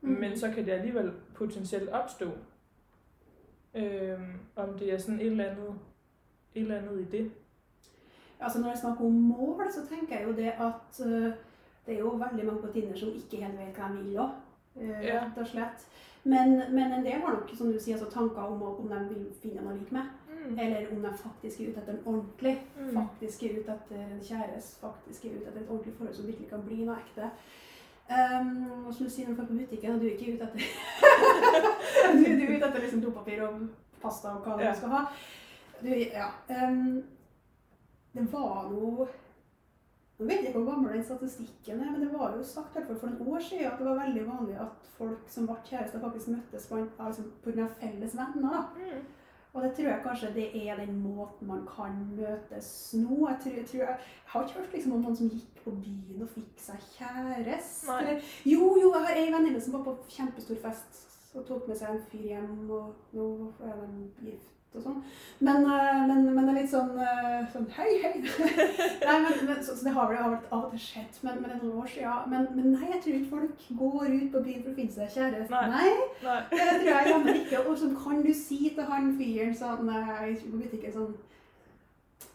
Mm. Men så kan det alligevel potentielt opstå. Øh, om det er sådan et eller andet, et eller andet i det. Altså Når jeg snakker om mål, så tenker jeg jo det at øh, det er jo veldig mange på Tinder som ikke helt vet hva de vil òg, Ja. rett og slett. Men, men en del har nok som du sier, altså, tanker om om de vil finne noe lik meg, Mm. eller om de faktisk er ute etter en ordentlig, Mm. faktisk er ute etter en kjæreste, faktisk er ute etter et ordentlig forhold som virkelig kan bli noe ekte. Um, og som du sier når du er på butikken, og du er ikke ute etter du, du er ute etter liksom dopapir og pasta og hva Ja. skal ha. Du, ja. Um, det var noe Nå vet jeg ikke hvor gammel den statistikken er, men det var jo sagt i hvert fall for en år siden at det var veldig vanlig at folk som ble kjærester, faktisk møttes en- altså, av felles venner. da. Mm. Og det tror jeg kanskje det er den måten man kan møtes nå. Jeg, tror, jeg, tror, jeg har ikke hørt liksom om noen som gikk på byen og fikk seg kjæreste. Jo, jo, jeg har ei venninne som var på kjempestor fest og tok med seg en fyr hjem, og nå er de gift sånn. Men, eh, men, men det er litt sånn, eh, sånn hei, hei. nei, men, men, så, så det har vel av og til skjedd, men, men det noen år siden. Men, men nei, jeg tror ikke folk går ut på byen for å finne seg kjæreste. Nei. nei. Nej. Det tror jeg jammen ikke. Og så kan du si til han fyren sånn eh, på butikken sånn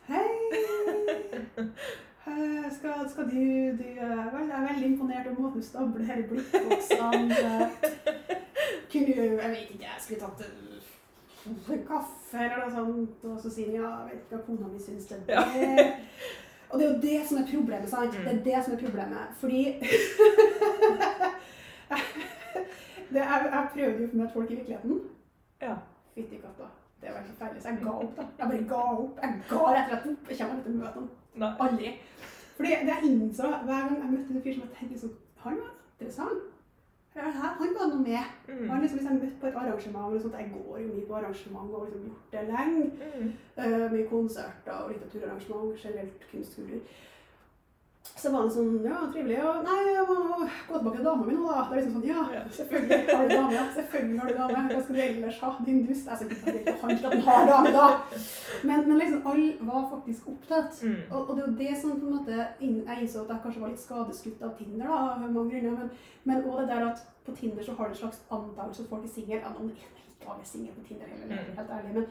Hei! Skal, skal du, du vel, jeg er veldig imponert over måten du stabler i blikkboksene. eh, Kunne Jeg vet ikke, jeg skulle tatt kaffe eller noe sånt. Og så sier han ja, jeg vet ikke hva kona mi syns det det. Ja. Og det er jo det som er problemet, sant? Mm. Det er det som er problemet. Fordi det, jeg, jeg prøvde jo å møte folk i virkeligheten. Ja. Fytti katta. det var helt forferdelig. Så jeg ga opp, da. Jeg bare ga opp. Jeg ga rett og slett opp. Jeg kommer aldri til å møte ham. Aldri. Fordi det jeg innså hver gang jeg møtte en fyr som jeg tenkte sånn Han var interessant. Her- Han var noe med. Mm. Han liksom, hvis jeg møtte på et arrangement eller sånt, Jeg går jo mye på arrangement og har liksom gjort det lenge. Mm. Uh, mye konserter og litteraturarrangement, generelt kunstkultur. Så var han sånn Ja, trivelig. Ja, nei, jeg må gå tilbake til dama mi nå, da. Det er liksom sånn, ja, selvfølgelig har du dame. Ja. Selvfølgelig har du dame. Hva skal du ellers ha, din dust? Jeg skal ikke ta han at han har dame, da. Men, men liksom, alle var faktisk opptatt. Mm. Og, og det er jo det som på en måte Jeg innså at jeg kanskje var litt skadeskutt av Tinder, da, av mange grunner. Men, men også det der at på Tinder så har du en slags antakelse at folk er single. Ja, noen er ikke alle single på Tinder heller, Mm. helt ærlig. Men,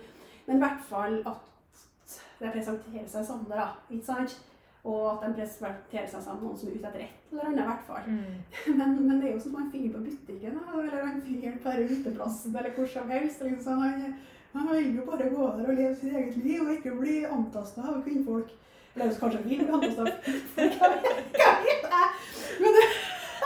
men i hvert fall at det presenterer seg sånn, da. Ikke sant? Og at de presenterer seg som noen som er ute etter et eller annet, i hvert fall. Mm. Men, men det er jo som man finner på butikken, eller han finner på uteplassen, eller hvor som helst. Liksom, sånn, han, han vil jo bare gå der og leve sitt eget liv, og ikke bli antasta av kvinnfolk. Eller kanskje vil bli antasta av kvinnfolk? Men det,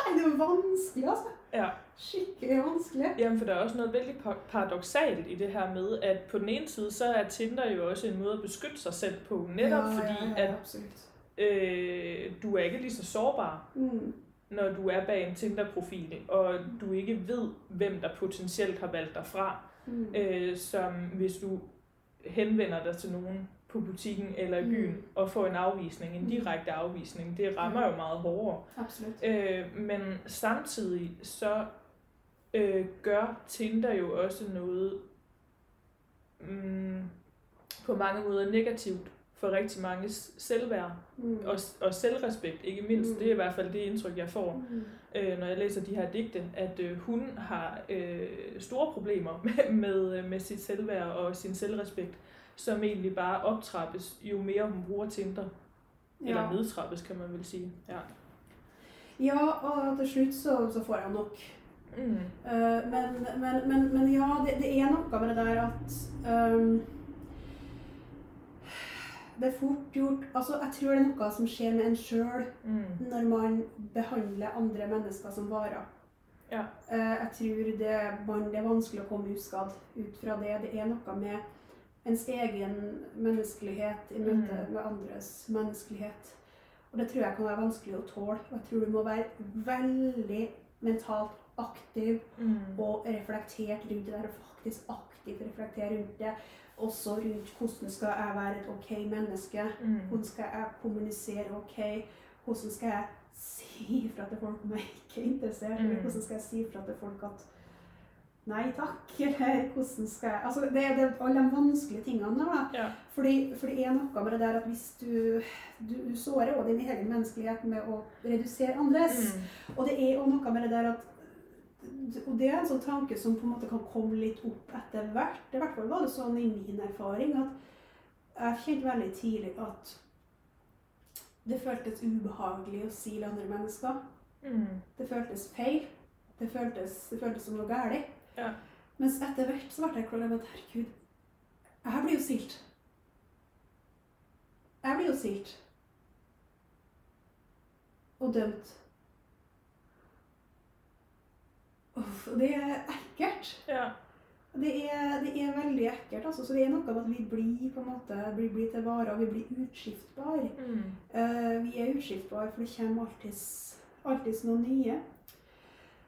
det er vanskelig, altså. Ja. Skikkelig vanskelig. Jamen, for der er også noget vældig paradoksalt paradoxalt i det her med, at på den ene side, så er Tinder jo også en måde at beskytte sig selv på, netop ja, fordi, ja, ja, at absolutt. Øh, du er ikke lige så sårbar, Mm. når du er bag en Tinder-profil, og du ikke ved, hvem der potentielt har valgt dig fra, Mm. øh, som hvis du henvender dig til nogen på butikken eller i Mm. byen og får en afvisning, en Mm. direkte afvisning, det rammer jo meget hårdere. Absolut. Øh, men samtidig så øh, gør Tinder jo også noget mm, på mange måder negativt for rigtig mange selvværd Mm. og, og selvrespekt, ikke mindst. Mm. Det er i hvert fald det indtryk, jeg får, Mm. øh, når jeg læser de her digte, at øh, hun har øh, store problemer med, med, med sit selvværd og sin selvrespekt, som egentlig bare optrappes, jo mere hun bruger Tinder. Eller Ja. nedtrappes, kan man vel sige. Ja. ja, og til slutt så, så får jeg nok. Mm. Uh, men, men, men, men ja, det, det er noe med det der at ehm, Det er fort gjort Altså, jeg tror det er noe som skjer med en sjøl Mm. når man behandler andre mennesker som varer. Ja. Eh, jeg tror det, man, det er vanskelig å komme uskadd ut fra det. Det er noe med ens egen menneskelighet i møte Mm. med andres menneskelighet. Og det tror jeg kan være vanskelig å tåle. Jeg tror du må være veldig mentalt aktiv Mm. og reflektert rundt det der, og faktisk aktivt reflektere rundt det. Også rundt hvordan skal jeg være et ok menneske? Mm. Hvordan skal jeg kommunisere ok? Hvordan skal jeg si ifra til folk om jeg ikke er interessert? Eller Mm. hvordan skal jeg si ifra til folk at nei takk? Eller hvordan skal jeg Altså, det, det er alle de vanskelige tingene der, da. Ja. Fordi, for det er noe med det der at hvis du Du, du sårer også din egen menneskelighet med å redusere andres. Mm. Og det er også noe med det der at og det er en sånn tanke som på en måte kan komme litt opp etter hvert. I hvert fall var det sånn i min erfaring at jeg kjente veldig tidlig at det føltes ubehagelig å si til andre mennesker. Mm. Det føltes feil. Det føltes, det føltes som noe galt. Ja. Mens etter hvert så ble jeg klar over at herregud, jeg blir jo silt. Jeg blir jo silt. Og dømt. Uff, det er ekkelt. Ja. Det er, det er veldig ekkelt. Altså. Så det er noe med at vi blir på en måte, vi blir til varer, vi blir utskiftbare. Mm. Uh, vi er utskiftbare, for det kommer alltid, alltid noe nye.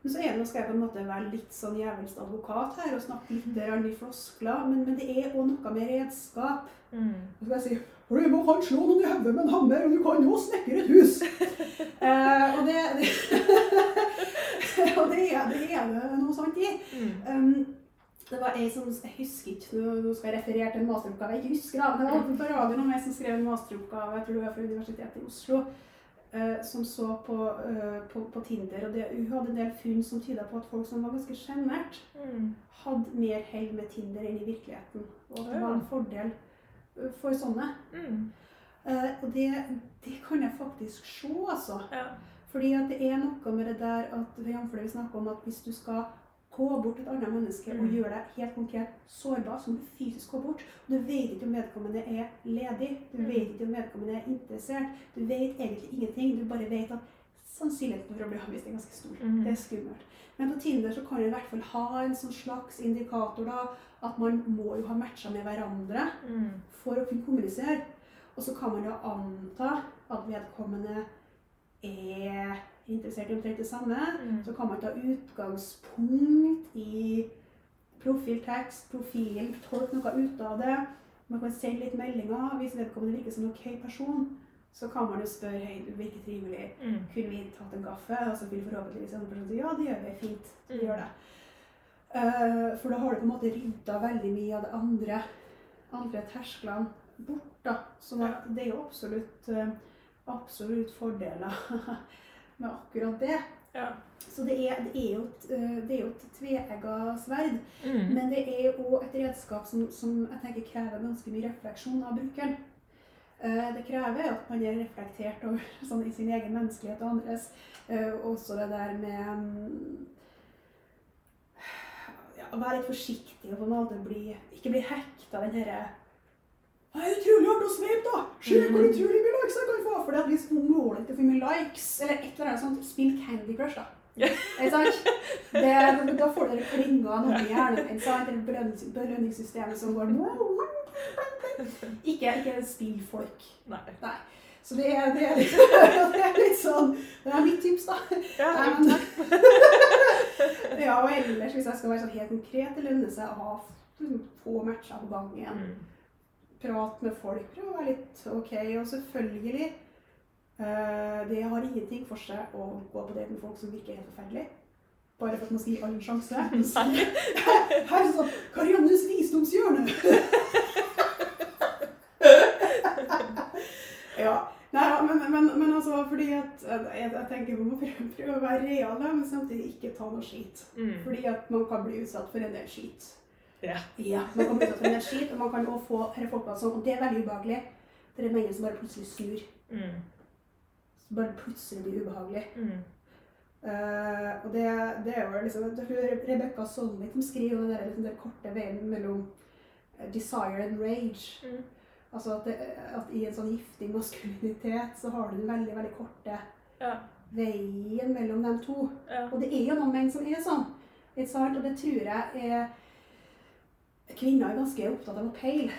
Men så er det, skal jeg på en måte være litt sånn djevelsk advokat her og snakke litt grann i floskler, men, men det er òg noe med redskap. Mm. Så skal jeg si for Du må kan slå noen i hodet med en hammer, og du kan jo snekre et hus. uh, og det, det, og det, er, det er det noe sant i. Mm. Um, det var ei som Jeg husker ikke, nå, skal jeg referere til en masteroppgave jeg ikke husker. da, men Det var på radioen om ei som skrev en masteroppgave jeg tror det var fra Universitetet i Oslo. Uh, som så på, uh, på, på Tinder. og det, Hun hadde en del funn som tyda på at folk som var ganske sjenert, Mm. hadde mer hell med Tinder enn i virkeligheten. Og at det var en fordel eh, for sånne. Mm. Uh, og det, det kan jeg faktisk se, altså. Ja. Fordi at det er noe med det der at vi snakker om at hvis du skal gå bort til et annet menneske og Mm. gjøre deg helt konkret sårbar, så må du fysisk gå bort. Du vet ikke om vedkommende er ledig, du Mm. vet ikke om vedkommende er interessert. Du vet egentlig ingenting. Du bare vet at sannsynligheten for å bli avvist er ganske stor. Mhm. Det er skummelt. Men på Tinder så kan du i hvert fall ha en sånn slags indikator da, at man må jo ha matcha med hverandre Mm. for å kunne kommunisere. Og så kan man da anta at vedkommende er interessert i omtrent det samme. Mm. Så kan man ta utgangspunkt i profiltekst, profilen, tolke noe ut av det. Man kan sende litt meldinger. Hvis vedkommende virker som en ok person, så kan man jo spørre hei, du virker trivelig. Mm. Kunne vi tatt en kaffe? Og så vil forhåpentligvis andre person si ja, det gjør vi. Fint. Vi Mm. gjør det. Uh, for da har du på en måte rydda veldig mye av det andre, andre tersklene bort. da. Sånn det er jo absolutt, eh, absolutt fordeler med akkurat det. Ja. Så det er, det er jo et, eh, det et tveegga sverd. Mm. Men det er jo et redskap som, som jeg tenker krever ganske mye refleksjon av brukeren. Eh, Det krever at man er reflektert over sånn, i sin egen menneskelighet og andres. Eh, Også det der med mm, ja, være litt forsiktig og på en måte bli, ikke bli hekta den herre det er utrolig artig å sveipe, da! Se hvor Mhm. utrolig mye likes jeg kan få! For hvis målet ikke er for mye likes, eller et eller annet sånt, spill Candy Crush, da. Ikke sant? Det, da får dere klinga noe i hjernen din. sant? Det belønningssystemet som går Ikke, ikke spillfolk. Nei. Så det er, det, er litt, det er litt sånn Det er mitt tips, da. Ja, Nei, men-. Ja, og ellers, hvis jeg skal være sånn helt konkret, det lønner seg å ha liksom, få matcher på gangen. Prat med folk, prøve å være litt ok. Og selvfølgelig eh, Det har ingenting for seg å gå på date med folk som virker helt forferdelig. Bare for at man skal gi alle en sjanse. Her er sånn Kariannes visdomshjørne! ja. Nei, men, men, men altså, fordi at jeg, jeg tenker man må prøve, prøve å være reale, men samtidig ikke ta noe skit. Mm. Fordi at man kan bli utsatt for en del skit. Ja. Ja, man kan bli utsatt for energi, og man kan også få folkene og det er veldig ubehagelig, det er mennesker som bare plutselig snur. Mm. Som bare plutselig blir ubehagelig. Mm. Uh, og det, det er jo liksom, Rebekka Rebecca Solnit som skriver om den der, liksom, korte veien mellom eh, desire and rage. Mm. Altså at, det, at i en sånn giftig maskulinitet så har du den veldig, veldig korte Ja. veien mellom de to. Ja. Og det er jo noen menn som er sånn. Ikke sant? Og det tror jeg er Kvinner er ganske opptatt av å peile.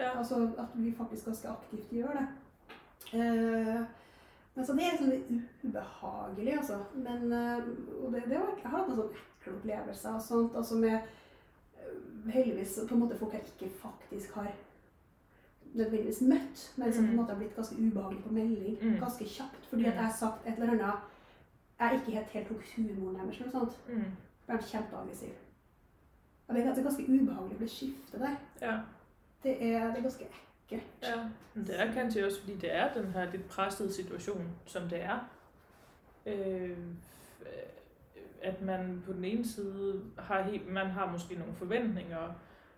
Ja. Altså at vi faktisk ganske aktivt gjør det. Eh, men så det er sånn ubehagelig, altså. Men eh, og det, det var, jeg har hatt noen sånne ekle opplevelser og sånt. Altså med eh, heldigvis på en måte folk jeg ikke faktisk har nødvendigvis møtt, men som på en Mm. måte har blitt ganske ubehagelig på melding Mm. ganske kjapt. Fordi at jeg har sagt et eller annet jeg ikke helt helt tok humoren deres. eller noe sånt. Mm. Ble kjempeaggressiv. Og det er ganske, ganske ubehagelig å bli skiftet der. Ja. Det er, det er ganske ekkelt. Ja, men det er kanskje også fordi det er den her litt pressede situasjonen som det er. Øh, at man på den ene side har helt, man har måske nogle forventninger,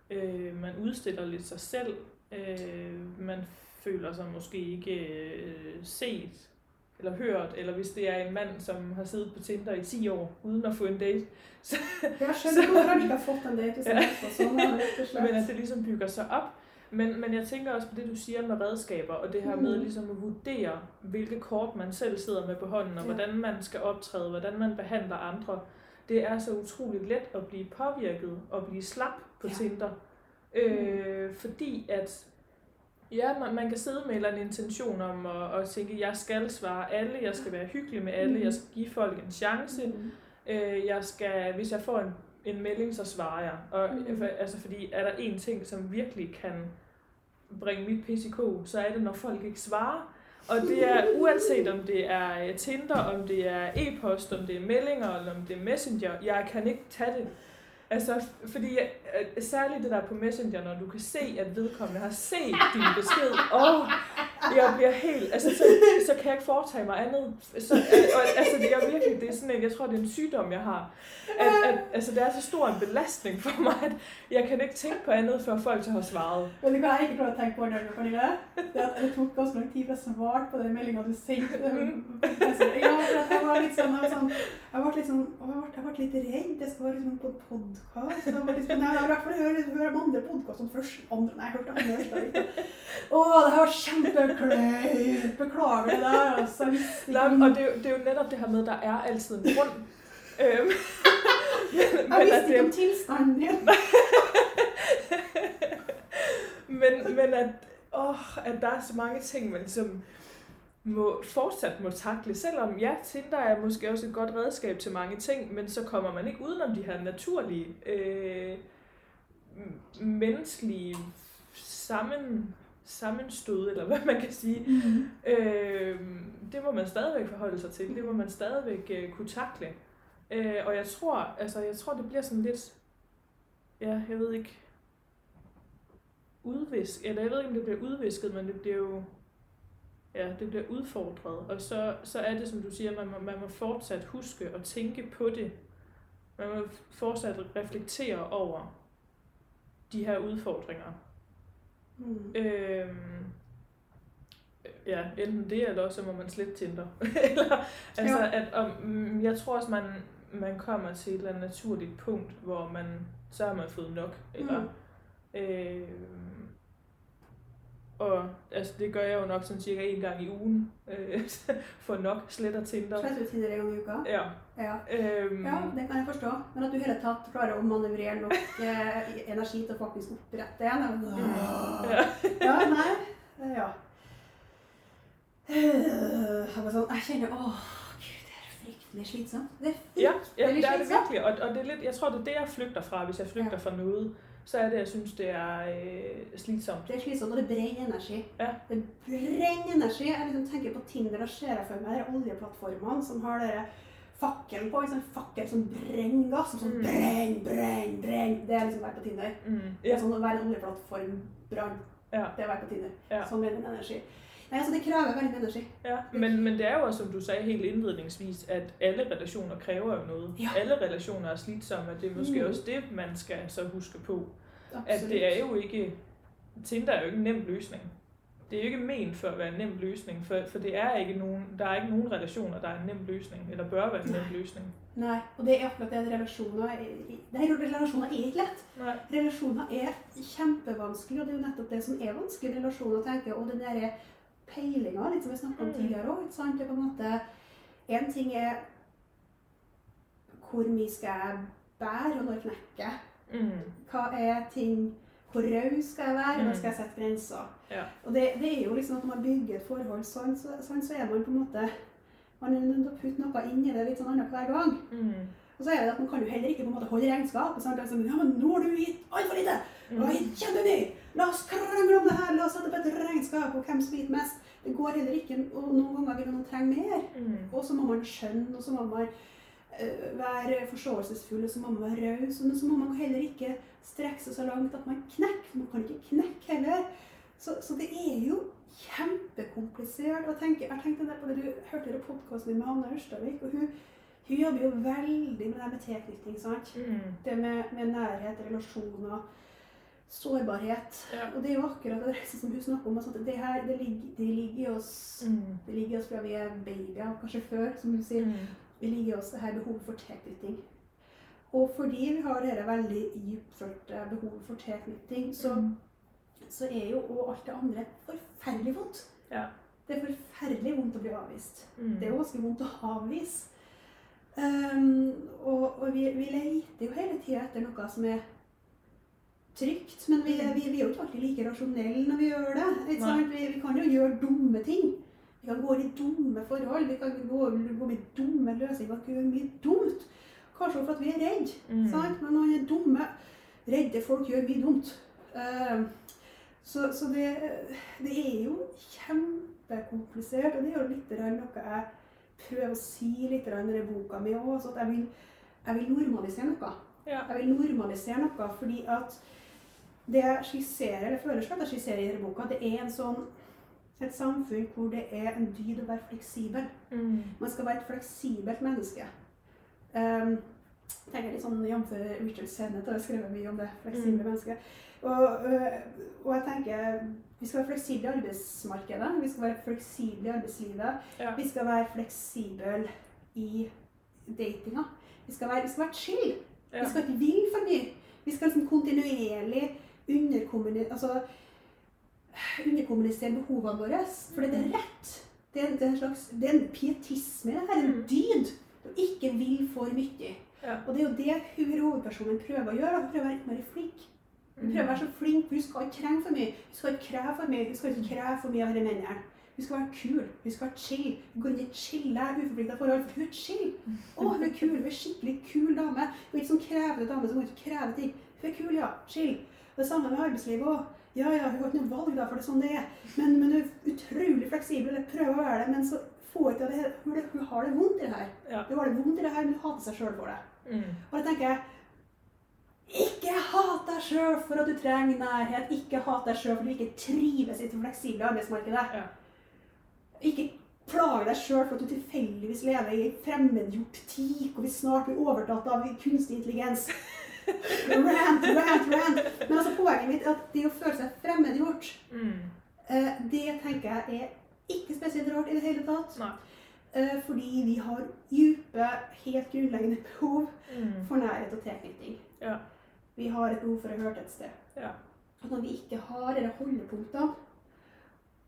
øh, man udstiller litt seg selv, øh, man føler seg måske ikke øh, set eller hørt, eller hvis det er en mand, som har siddet på Tinder i 10 år uden at få en date, Jeg skjønner hvorfor han ikke har fått en date. Ja. Sånn, ja, og slett. Men at det ligesom bygger sig op. Men, men jeg tænker også på det, du siger med redskaber, og det her med Mm. ligesom at vurdere, hvilke kort man selv sidder med på hånden, og Ja. hvordan man skal optræde, hvordan man behandler andre. Det er så utroligt let at blive påvirket og blive slap på Ja. Tinder. Øh, fordi at Ja, man, man kan sidde med en eller anden intention om at, at tænke, jeg skal svare alle, jeg skal være hyggelig med alle, Mm. jeg skal give folk en chance. Mm. Øh, jeg skal, hvis jeg får en, en melding, så svarer jeg. Og, Mm. mm. altså, fordi er der en ting, som virkelig kan bringe mit PCK, så er det, når folk ikke svarer. Og det er uanset om det er øh, Tinder, om det er e-post, om det er meldinger, eller om det er Messenger, jeg kan ikke tage det. Altså, fordi øh, særligt det der på Messenger, når du kan se, at vedkommende har set din besked, åh, jeg bliver helt, altså så, så kan jeg ikke foretage mig andet. Så, og, altså det er virkelig, det er sådan en, jeg tror det er en sygdom, jeg har. At, at, altså det er så stor en belastning for mig, at jeg kan ikke tænke på andet, før folk så har svaret. Men det kan jeg ikke prøve å tenke på du Pernille? Det, at det tok også lang tid før jeg svarte på den meldingen du sendte. Ja, for jeg var litt sånn, jeg var sånn Jeg ble litt sånn jeg ble, jeg ble litt redd. jeg skal være liksom på podcast. Jeg var liksom, nei, jeg har i hvert fall hørt høre andre som først. Andre, nei, jeg hørte andre Åh, det har her var kjempekleint. Beklager det der. Altså, jeg Nej, og det er, jo, det er jo netop det her med, at der er altid en grund. Øhm, men, Jeg men, at ikke om det, tilstanden din. men, men at, åh, at der er så mange ting, man ligesom må, fortsat må takle. Selvom ja, Tinder er måske også et godt redskab til mange ting, men så kommer man ikke udenom de her naturlige, øh, menneskelige sammen, sammenstød, eller hvad man kan sige. Mm. Øh, det må man stadigvæk forholde sig til. Det må man stadigvæk øh, kunne takle. Øh, og jeg tror, altså, jeg tror, det bliver sådan lidt, ja, jeg ved ikke, udvisk, eller jeg ved ikke, om det bliver udvisket, men det bliver jo, ja, det bliver udfordret. Og så, så er det, som du siger, man må, man må fortsat huske og tænke på det. Man må fortsat reflektere over de her udfordringer. Mm. Øhm, ja, enten det, eller også så må man slette Tinder. eller, altså, Ja. at, om, mm, jeg tror også, man, man kommer til et eller andet naturligt punkt, hvor man, så har man fået nok. Eller, Mm. øhm, og altså, det gør jeg jo nok sådan cirka en gang i ugen. Øh, for nok sletter Tinder. Sletter du Tinder en gang i uka? Ja. Ja. Øhm, Ja, det kan jeg forstå. Men at du hele tatt klarer å manøvrere nok eh, energi til å faktisk opprette en Ja. Ja, nei. Ja. Eh, Jeg bare sånn, jeg kjenner Åh, gud, det er fryktelig slitsomt. Det er Ja, ja det er det virkelig. Og, og det er litt, jeg tror, det er det, jeg flygter fra, hvis jeg flygter Ja. fra noget. Så er det, jeg synes, det er øh, slitsomt. Det er slitsomt, og det brenner energi. Ja. Det brenner energi. Jeg liksom tenker på Tinder og ser jeg for meg de oljeplattformene som har dere fakkelen på. Liksom fakkel som brenner gass. Som sånn Mm. brenn, brenn, brenn. Det er liksom å være på Tinder. Mm. Ja, sånn å være en oljeplattformbrann. ja, Det er å være på Tinder. Ja. Sånn min energi. Nei, altså det krever veldig mye energi. ja. Men, men det er jo også, som du sagde helt indledningsvis, at alle relationer kræver jo noget. Ja. Alle relationer er slitsomme, det er måske Mm. også det, man skal så huske på. At det er jo ikke, Tinder er jo ikke en nem løsning. Det er jo ikke ment for at være en nem løsning, for, for det er ikke nogen, der er ikke nogen relationer, der er en nem løsning, eller bør være en nem løsning. Nei, og det er akkurat det at relasjoner er, Nei, relasjoner er ikke lett. Nei. Relasjoner er kjempevanskelig, og det er jo nettopp det som er vanskelig relasjoner, tenker jeg. Og den derre peilinga, litt som vi snakka om Mm. tidligere òg. En ting er hvor mye skal jeg bære, og når knekker jeg? Mm. Hva er ting Hvor raus skal jeg være, når Mm. skal jeg sette grenser? Ja. Og det, det er jo liksom at når man bygger et forhold sånn, så, sånn, så er man på en måte Man er nødt til å putte noe inn i det litt sånn annet hver gang. Mm. Og så er det at man kan jo heller ikke på en måte holde regnskap. Sant? Altså, ja, men nå har du gitt altfor lite! Mm. 'Og jeg! La oss krangle om det her! La oss sette opp et regnskap på hvem som har gitt mest. Det går heller ikke. Og noen ganger vil man trenge mer. Mm. Og så må man skjønne, og så må man uh, være forståelsesfull, og så må man være raus. Men så må man heller ikke strekke seg så langt at man knekker. Man kan ikke knekke heller. Så, så det er jo kjempekomplisert. Og tenke, jeg tenkte der på det, Du hørte i podkasten min med Anne Ørstavik. og hun, hun jobber jo veldig med det her med tilknytning. sant? Mm. Det med, med nærhet, relasjoner, sårbarhet. Ja. Og det er jo akkurat det som hun snakker om. Altså at det her det ligger, det ligger i oss Mm. det ligger i oss fra vi er babyer, kanskje før, som hun sier. Mm. Det ligger i oss det her behovet for tilknytning. Og fordi vi har dette veldig dypfølte behovet for tilknytning, så, Mm. så er jo òg alt det andre forferdelig vondt. Ja. Det er forferdelig vondt å bli avvist. Mm. Det er jo ganske vondt å avvise. Um, og og vi, vi leter jo hele tida etter noe som er trygt, men vi, vi, vi er jo ikke alltid like rasjonelle når vi gjør det. Vi, vi kan jo gjøre dumme ting. Vi kan gå i dumme forhold, vi kan gå, gå med dumme løsninger, vi kan gjøre mye dumt. Kanskje for at vi er redde. Mm. Sant? Men man er dumme, redde folk gjør mye dumt. Uh, så så det, det er jo kjempekomplisert, og det er jo litt noe jeg prøver å si litt i denne boka mi òg. Jeg vil normalisere noe. Ja. Jeg vil normalisere noe fordi at det jeg skisserer, eller føler at jeg skisserer i denne boka, det er en sånn, et samfunn hvor det er en dyd å være fleksibel. Mm. Man skal være et fleksibelt menneske. Um, tenker litt sånn jf. Richard Sennett har skrevet mye om det fleksible Mm. mennesket. Og, øh, og jeg tenker vi skal være fleksible i arbeidsmarkedet, vi skal være fleksible i arbeidslivet. Ja. Vi skal være fleksible i datinga. Vi skal være, vi skal være chill. Ja. Vi skal ikke ville for mye. Vi skal liksom kontinuerlig underkommunisere altså, underkommunisere behovene våre. For det er rett. Det er, det er en slags det er en pietisme. Det er en Mm. dyd. Du ikke vil for mye. Ja. Og det er jo det hun hovedpersonen prøver å gjøre. Hun prøver å være litt mer flink. Hun prøver å være så flink, for hun skal ikke trenge for mye. Hun skal ikke kreve for mye. Hun skal ikke kreve for mye av disse mennene. Hun skal være kul. Hun skal være chill. Hun går inn i et chille, uforplikta forhold. For hun er chill. Å, hun er kul. Hun er skikkelig kul dame. Hun er ikke sånn krevende dame som går ut og krever ting. Hun er kul, ja. Chill. Og det samme med arbeidslivet òg. Ja, ja, hun har ikke noe valg, da, for det er sånn det er. Men, men hun er utrolig fleksibel, eller prøver å være det, men så får ikke det Hun, hun har det vondt i det her. Ja. Hun har det vondt i det her, men hun hater seg sjøl for det. Mm. Og da tenker jeg ikke hat deg sjøl for at du trenger nærhet. Ikke hat deg sjøl for at du ikke trives i det fleksible arbeidsmarkedet. Ja. Ikke plage deg sjøl for at du tilfeldigvis lever i fremmedgjort tid, hvor vi snart blir overtatt av kunstig intelligens. Rant, rant, rant. Men altså, poenget mitt er at det å føle seg fremmedgjort, Mm. eh, det tenker jeg er ikke spesielt rart i det hele tatt. Nei. Eh, fordi vi har dype, helt grunnleggende behov Mm. for nærhet og tilknytning. Ja. Vi har et behov for å høre et sted. Ja. Og når vi ikke har disse holdepunktene,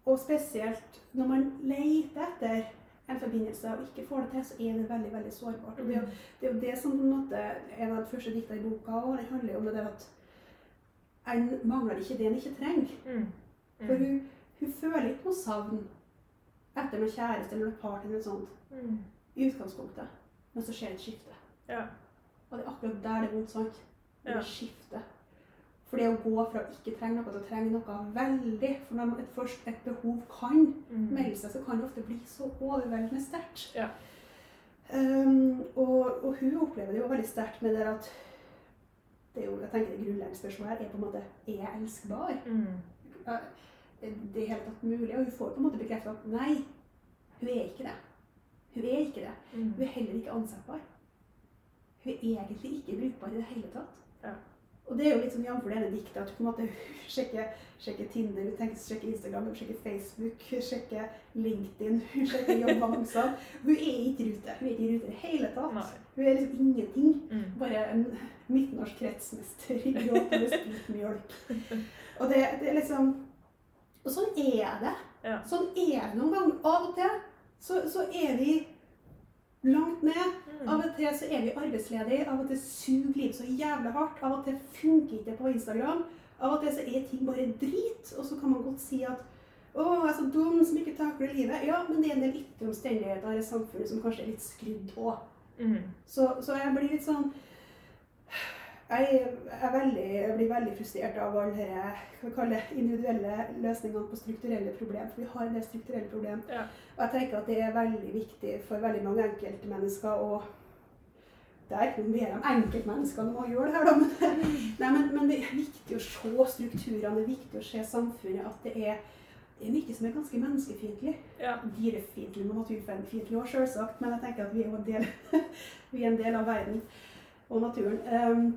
og spesielt når man leter etter en forbindelse og ikke får det til, så er det veldig veldig sårbart. Og det, er jo, det er jo det som på en måte en av de første dikta i boka og det handler jo om det der at en mangler ikke det en ikke trenger. Mm. For hun, hun føler ikke noe savn etter noen kjæreste eller noen partner eller sånt Mm. i utgangspunktet. Men så skjer et skifte. Ja. Og det er akkurat der det er vondt, sant? Det Ja. skiftet. For det å gå fra å ikke trenge noe til å trenge noe veldig For når et, først et behov kan Mm. melde seg, så kan det ofte bli så overveldende sterkt. Ja. Um, og, og hun opplever det jo veldig sterkt med det at det er jo, jeg tenker det grunnleggende spørsmålet her er på en måte er jeg elskbar? Mm. Det er helt tatt mulig? Og hun får på en måte bekreftet at nei, hun er ikke det. Hun er ikke det. Mm. Hun er heller ikke ansettbar. Hun er egentlig ikke brukbar i det hele tatt. Ja. Og det er jo litt sånn jf. denne diktet at du på en måte sjekker, sjekker Tinder, du tenker, sjekker Instagram, du sjekker Facebook, sjekker LinkedIn, hun sjekker jobbannonser. Hun er ikke i rute. Hun er ikke i rute i det hele tatt. Nei. Hun er liksom ingenting. Mm. Bare en midtnorsk kretsmester i gråtende spilt mjølk. Og det, det er liksom Og sånn er det. Ja. Sånn er det noen ganger. Av og til så, så er vi langt ned. Av og til så er vi arbeidsledige. Av og til suger livet så jævlig hardt. Av og til funker ikke det på Instagram. Av og til så er ting bare drit. Og så kan man godt si at å, jeg er så dum som ikke takler livet. Ja, men det er en del ytre omstendigheter i samfunnet som kanskje er litt skrudd på. Mm. Så, så jeg blir litt sånn jeg, er veldig, jeg blir veldig frustrert av alle disse individuelle løsningene på strukturelle problemer. For vi har en del strukturelle problemer. Ja. Og jeg tenker at det er veldig viktig for veldig mange enkeltmennesker å Det er ikke noe mer om enkeltmenneskene når man gjør det her, da. Men, nei, men, men det er viktig å se strukturene, det er viktig å se samfunnet. At det er, det er mye som er ganske menneskefiendtlig Ja. dyrefiendtlig og naturfiendtlig òg, selvsagt. Men jeg tenker at vi er en del, vi er en del av verden og naturen. Um,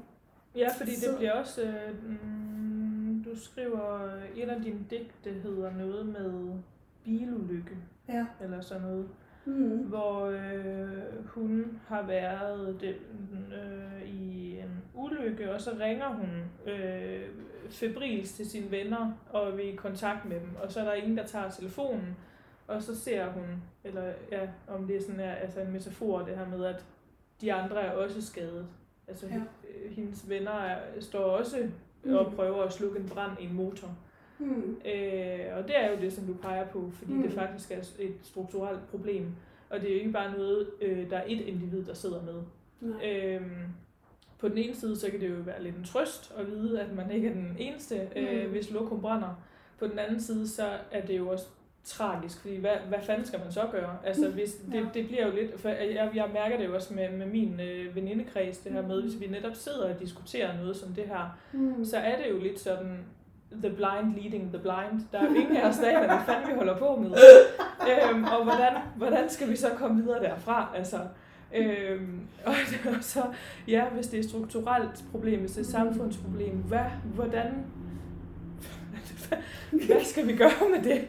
Ja, fordi det bliver også... Øh, mm, du skriver... Et af dine digte hedder noget med bilulykke, ja. eller sådan noget. Mm. Hvor øh, hun har været den, øh, i en ulykke, og så ringer hun øh, febrils til sine venner og vil i kontakt med dem. Og så er der ingen, der tager telefonen, og så ser hun, eller ja, om det er sådan her, altså en metafor, det her med, at de andre er også skadet. Altså Ja. hendes venner er, står også Mm. og prøver at slukke en brand i en motor. Mm. Øh, og det er jo det, som du peger på, fordi mm. Mm. det faktisk er et strukturelt problem. Og det er jo ikke bare noget, øh, der er et individ, der sidder med. Øhm, på den ene side, så kan det jo være lidt en trøst at vide, at man ikke er den eneste, øh, Mm. hvis lokum brænder. På den anden side, så er det jo også tragisk, fordi hvad, hvad fanden skal man så gøre? Altså, hvis, det, det bliver jo lidt, for jeg, jeg mærker det jo også med, med min øh, venindekreds, det her med, Mm. hvis vi netop sidder og diskuterer noget som det her, Mm. så er det jo lidt sådan, the blind leading the blind. Der er jo ingen af os, der hvad fanden vi holder på med. øhm, og hvordan, hvordan skal vi så komme videre derfra? Altså, Øhm, og, og så, ja, hvis det er et strukturelt problem, hvis det er et samfundsproblem, hvad, hvordan, hvad skal vi gøre med det?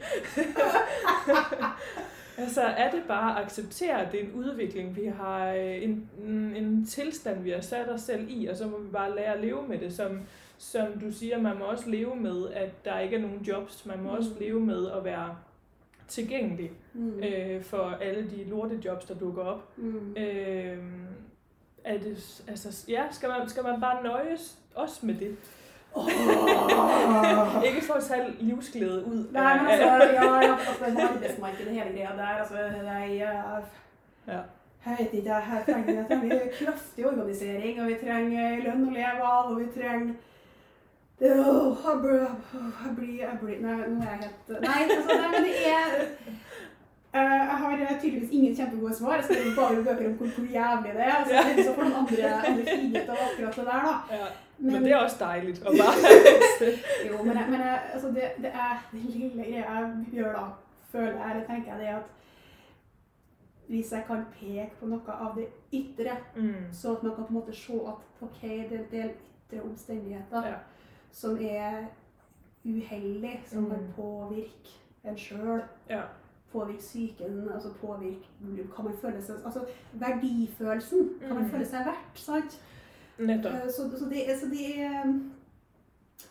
altså, er det bare at acceptere, at det er en udvikling, vi har, øh, en, en tilstand, vi har sat os selv i, og så må vi bare lære at leve med det, som, som du siger, man må også leve med, at der ikke er nogen jobs, man må mm. også leve med at være tilgængelig mm. øh, for alle de lortejobs, der dukker op. Mm. Øh, er det, altså, ja, skal man, skal man bare nøjes også med det? Oh. ikke for at tage livsglæde ud. Nej, men altså, jeg ja, altså, markedsmarkedet, hele greia der, altså, jeg, ja. Jeg vet ikke, her trenger, trenger kraftig organisering, og vi trenger lønn å leve av, og vi trenger det, oh, jeg, blir, jeg, blir, jeg Nei, nå er jeg helt Nei, altså, nei, men det er uh, Jeg har tydeligvis ingen kjempegode svar. Jeg skriver bare bøker om hvor, hvor jævlig det er. Altså, ja. Så får den andre, andre av akkurat det der, da. Ja. Men, men, det er også å bare Jo, men, men altså, det, det, er den lille greia jeg gjør da, føler jeg, eller tenker jeg, det at hvis jeg kan peke på noe av det ytre, mm. så at man kan på en måte se at ok, det er en del ytre omstendigheter. Ja som er uheldige, som mm. kan påvirke en sjøl. Ja. Påvirke psyken, altså påvirke hva man føler seg Altså verdifølelsen. Hva man mm. føler seg verdt. sant? Nettopp. Eh, så, så, det, så det, er,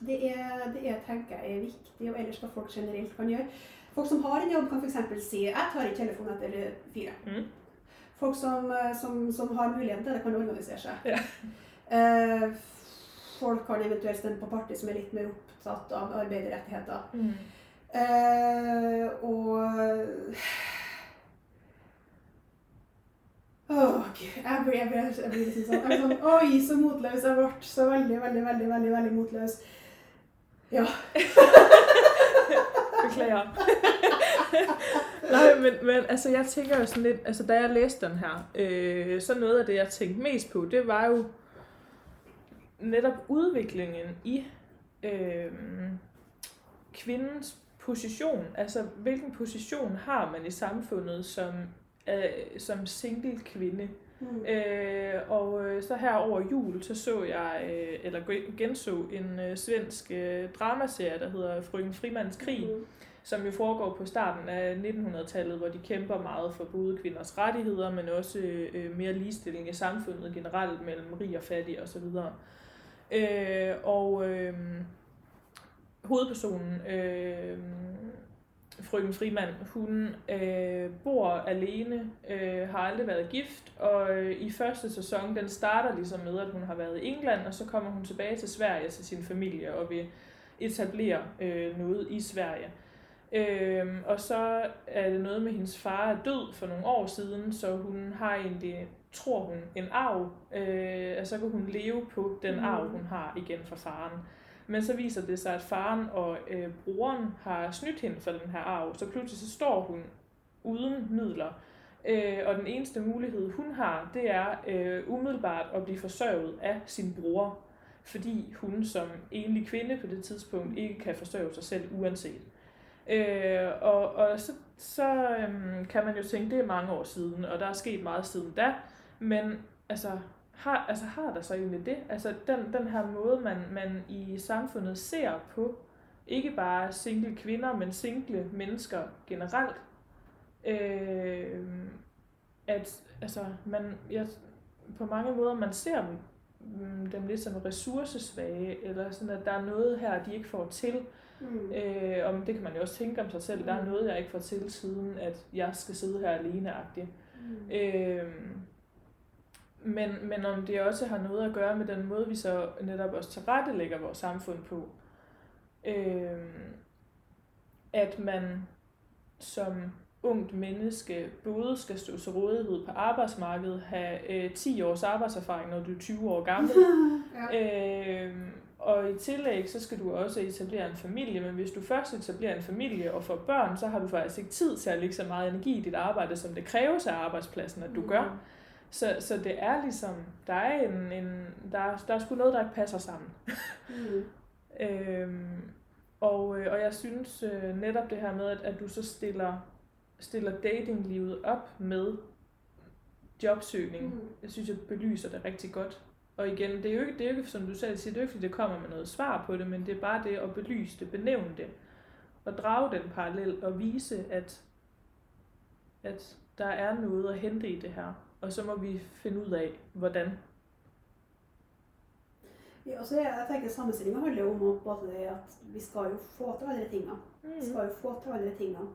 det, er, det er, tenker jeg, er viktig, og ellers hva folk generelt kan gjøre. Folk som har en jobb, kan f.eks. si 'jeg tar ikke telefonen etter fire'. Mm. Folk som, eh, som, som, har muligheten til det, kan organisere seg. Ja. Uh, folk kan eventuelt stemme på parti som er litt mer opptatt av arbeiderrettigheter. Mm. Eh, og Åh, Gud. Jeg blir, jeg blir, jeg blir liksom sånn, jeg sånn Oi, så motløs jeg ble. Så veldig, veldig, veldig, veldig, veldig motløs. Ja. Beklager. Nei, men, men altså, jeg tænker jo sådan lidt, altså da jeg læste den her, øh, så noget af det, jeg tænkte mest på, det var jo netop udviklingen i øh, kvindens position. Altså, hvilken position har man i samfundet som, øh, som single kvinde? Mm. Øh, og øh, så her over jul, så så jeg, øh, eller genså en øh, svensk øh, dramaserie, der hedder Frøken Frimands Krig, mm. som jo foregår på starten af 1900-tallet, hvor de kæmper meget for både kvinders rettigheder, men også øh, mere ligestilling i samfundet generelt mellem rig og fattig osv. Øh, og øh, hovedpersonen, øh, frøken Frimand, hun øh, bor alene, øh, har aldrig været gift, og øh, i første sæson, den starter ligesom med, at hun har været i England, og så kommer hun tilbage til Sverige til sin familie og vil etablere øh, noget i Sverige. Øh, og så er det noget med, at hendes far er død for nogle år siden, så hun har egentlig tror hun, en arv, øh, og så kan hun leve på den mm. arv, hun har igen fra faren. Men så viser det sig, at faren og øh, broren har snydt hende for den her arv, så pludselig så står hun uden midler. Øh, og den eneste mulighed, hun har, det er øh, umiddelbart at blive forsørget af sin bror, fordi hun som enlig kvinde på det tidspunkt ikke kan forsørge sig selv uanset. Øh, og og så, så kan man jo tænke, det er mange år siden, og der er sket meget siden da. Men altså, har, altså, har der så egentlig det? Altså den, den her måde, man, man i samfundet ser på, ikke bare single kvinder, men single mennesker generelt, øh, at altså, man, ja, på mange måder, man ser dem, mm, dem lidt som ressourcesvage, eller sådan, at der er noget her, de ikke får til. Mm. Øh, og det kan man jo også tænke om sig selv. Der er mm. noget, jeg ikke får til, siden at jeg skal sidde her alene-agtigt. Mm. Øh, men, men om det også har noget at gøre med den måde, vi så netop også tilrettelægger vores samfund på. Øh, at man som ungt menneske både skal stå til rådighed på arbejdsmarkedet, have øh, 10 års arbejdserfaring, når du er 20 år gammel. ja. øh, og i tillæg, så skal du også etablere en familie, men hvis du først etablerer en familie og får børn, så har du faktisk ikke tid til at lægge så meget energi i dit arbejde, som det kræves af arbejdspladsen, at du mm. gør. Så, så det er ligesom, der er en, en der, der er sgu noget, der ikke passer sammen. mm. øhm, og, øh, og jeg synes øh, netop det her med, at, at du så stiller, stiller datinglivet op med jobsøgning, Mm. jeg synes, jeg belyser det rigtig godt. Og igen, det er jo ikke, det er jo ikke som du selv siger, det er jo ikke, fordi det kommer med noget svar på det, men det er bare det at belyse det, benævne det, og drage den parallel og vise, at, at der er noget at hente i det her. Og så må vi finne ut av hvordan. Ja, altså jeg, jeg tenker Sammenstillinga handler jo om både det at vi skal jo få til alle de tingene. Vi Mm. skal jo få til alle de tingene.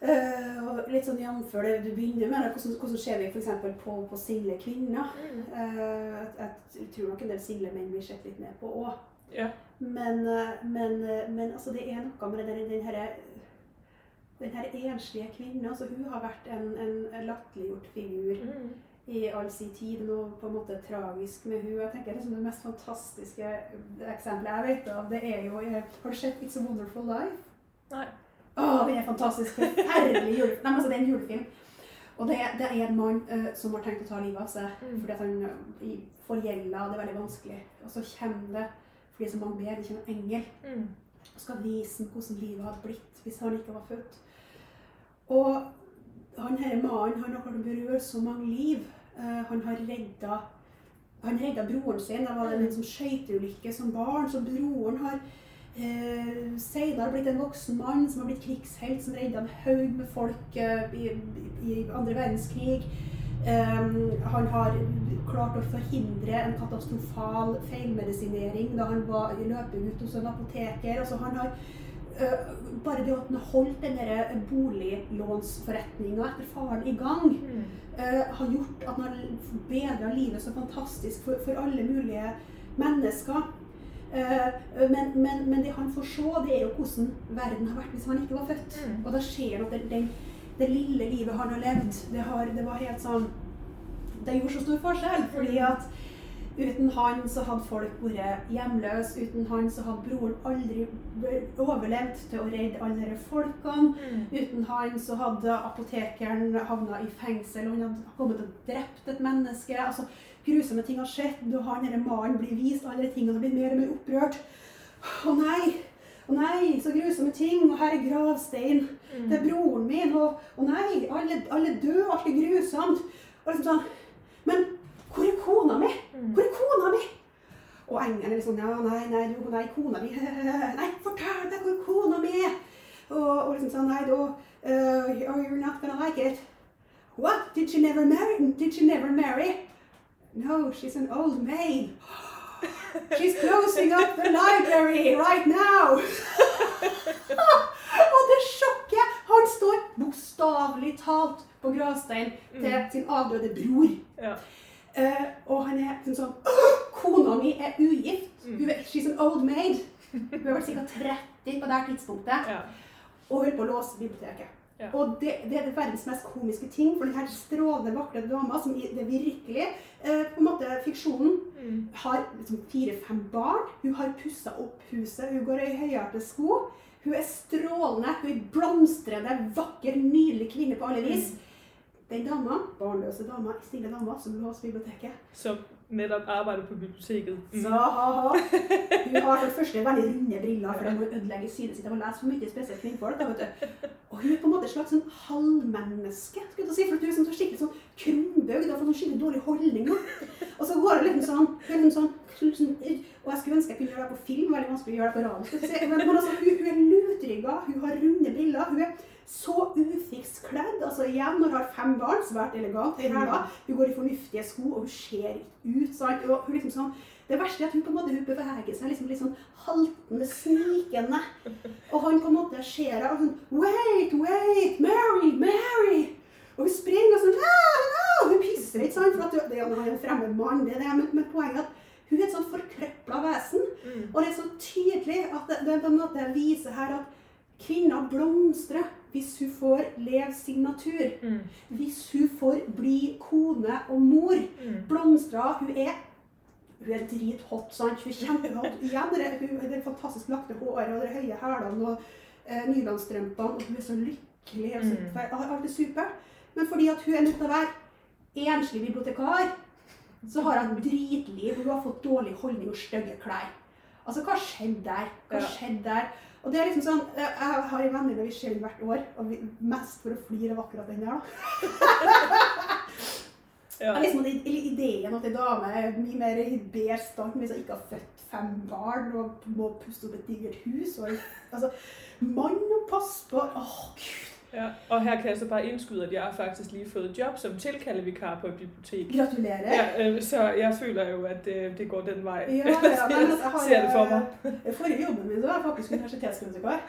Eh, og litt sånn jf. det du begynner med, hvordan, hvordan ser vi f.eks. På, på single kvinner. Mm. Uh, jeg, jeg tror nok en del single menn blir sett litt ned på òg. Ja. Men, eh, men, men altså, det er noe med den, den her, den her enslige kvinnen. Altså, hun har vært en, en latterliggjort figur Mm. i all sin tid. Noe på en måte tragisk med hun. Jeg tenker liksom Det mest fantastiske eksempelet jeg vet av, det er jo eh, Har du sett 'It's a Wonderful Life'? Nei. Å, den er fantastisk! Forferdelig julefilm. Nei, altså, det er en julefilm. Og det, det er en mann uh, som har tenkt å ta livet av seg Mm. fordi han eh, får gjelda, og det er veldig vanskelig. Og så kommer det, fordi så mange ber, det kommer en engel Mm. og skal vise ham hvordan livet hadde blitt hvis han ikke var født. Og han denne mannen han har berørt så mange liv. Eh, han har redda han redda broren sin. Det var en sånn skøyteulykke som barn. Så broren har eh, senere blitt en voksen mann som har blitt krigshelt, som redda en haug med folk eh, i, i andre verdenskrig. Eh, han har klart å forhindre en katastrofal feilmedisinering da han var i løpet ut hos en apoteker. Altså, han har bare det at han holdt den der boliglånsforretninga etter faren i gang, Mm. eh, har gjort at han har bedra livet så fantastisk for, for alle mulige mennesker. Eh, men, men, men det han får se, det er jo hvordan verden har vært hvis han ikke var født. Mm. Og da ser han at det, det, det lille livet han har levd, det, har, det var helt sånn Det gjorde så stor forskjell. fordi at uten han så hadde folk vært hjemløse. Uten han så hadde broren aldri overlevd til å redde alle disse folkene. Mm. Uten han så hadde apotekeren havna i fengsel, og han hadde kommet og drept et menneske. altså Grusomme ting har skjedd, og han denne mannen blir vist alle de tingene og blir mer og mer opprørt. Å nei! Å nei, så grusomme ting! Og her er gravstein Mm. til broren min. Og å nei, alle, alle dør, alt er grusomt. Og liksom sånn Men hvor er kona mi? Mm. Hvor er kona mi? Og engelen er liksom Ja, nei, nei, du, nei, kona mi Nei, fortell meg hvor kona mi er! Og, og liksom sånn Nei, da uh, oh, You're not gonna like it. What? Did she never marry? Did she never marry? No, she's an old maid. She's closing up the library right now. og det sjokket! Han står bokstavelig talt på gravsteinen til Mm. sin avdøde bror. Ja. Eh, og han er sånn sånn «Åh, Kona mi er ugift. Mm. Hun er, she's an old maid. Hun har vært ca. 30 på det tidspunktet Ja. og holder på å låse biblioteket. Ja. Og det, det er verdens mest komiske ting, for denne strålende, vakre dama, som i det virkelig eh, på en måte fiksjonen, Mm. har liksom fire-fem barn. Hun har pussa opp huset. Hun går i høyhælte sko. Hun er strålende. Hun er blomstrende, vakker, nydelig kvinne på alle vis. Den dama, barnløse dama, stille dama, som låser biblioteket Som nettopp arbeider på biblioteket. Mm. Så ha-ha. Hun har for det første veldig runde briller, for de må ødelegge synet sitt av å lese for mye, spesielt kvinnfolk. du. Og hun er på en måte et slags sånn halvmenneske. skulle jeg si, for Hun er sånn, skikkelig sånn krumbøyd og får sånn skikkelig dårlig holdning. Og så går hun liksom sånn, hun er liksom sånn, sånn Og jeg skulle ønske jeg kunne gjøre det på film, veldig vanskelig å gjøre det på radio. men altså, hun, hun er lutrygga, hun har runde briller. Hun er så ufiks kledd. altså igjen, Når hun har fem barn, svært elegant, her, da. Hun går i fornuftige sko, og hun ser ut. sant? Og hun liksom sånn, det verste er at hun på en måte hun beveger seg liksom litt sånn haltende, snikende. Og han på en måte ser henne og sånn Wait, wait, Mary, Mary! Og hun springer og sånn no, no! Hun pisser ikke, sant? For at det er en fremmed mann, det er det. Men, men poenget at hun er et sånn forkrøpla vesen. Mm. Og det er så tydelig at det, det det viser her at kvinner blomstrer hvis hun får leve sin natur. Mm. Hvis hun får bli kone og mor. Mm. blomstra Hun er hun er drithot, sant? Hun er kjempehot. Igjen det, hun, det fantastisk lagte håret og de høye hælene og eh, nylandsstrømpene. Og hun er så lykkelig. Og så, Mm. Alt er supert. Men fordi at hun er nødt til å være enslig bibliotekar, så har hun dritliv. Hun har fått dårlig holdning og stygge klær. Altså, hva skjedde der? Hva skjedde der? Og det er liksom sånn, Jeg jeg har en venninne vi ser hvert år, og vi, mest for å flire av akkurat den der. da. Ja. Liksom, i- i- ideen at ei dame er mye mer bedre stand hvis hun ikke har født fem barn og må puste opp et digert hus. Og, altså, mann å passe på Åh, gud. Ja, og her kan jeg så bare indskyde, at jeg har faktisk lige fået job som tilkaldevikar på et bibliotek. Gratulerer. Ja, øh, så jeg føler jo, at øh, det går den vej. Ja, ja, men altså, jeg har, Ser det for mig. Forrige jobben min så var jeg faktisk universitetsbibliotekar.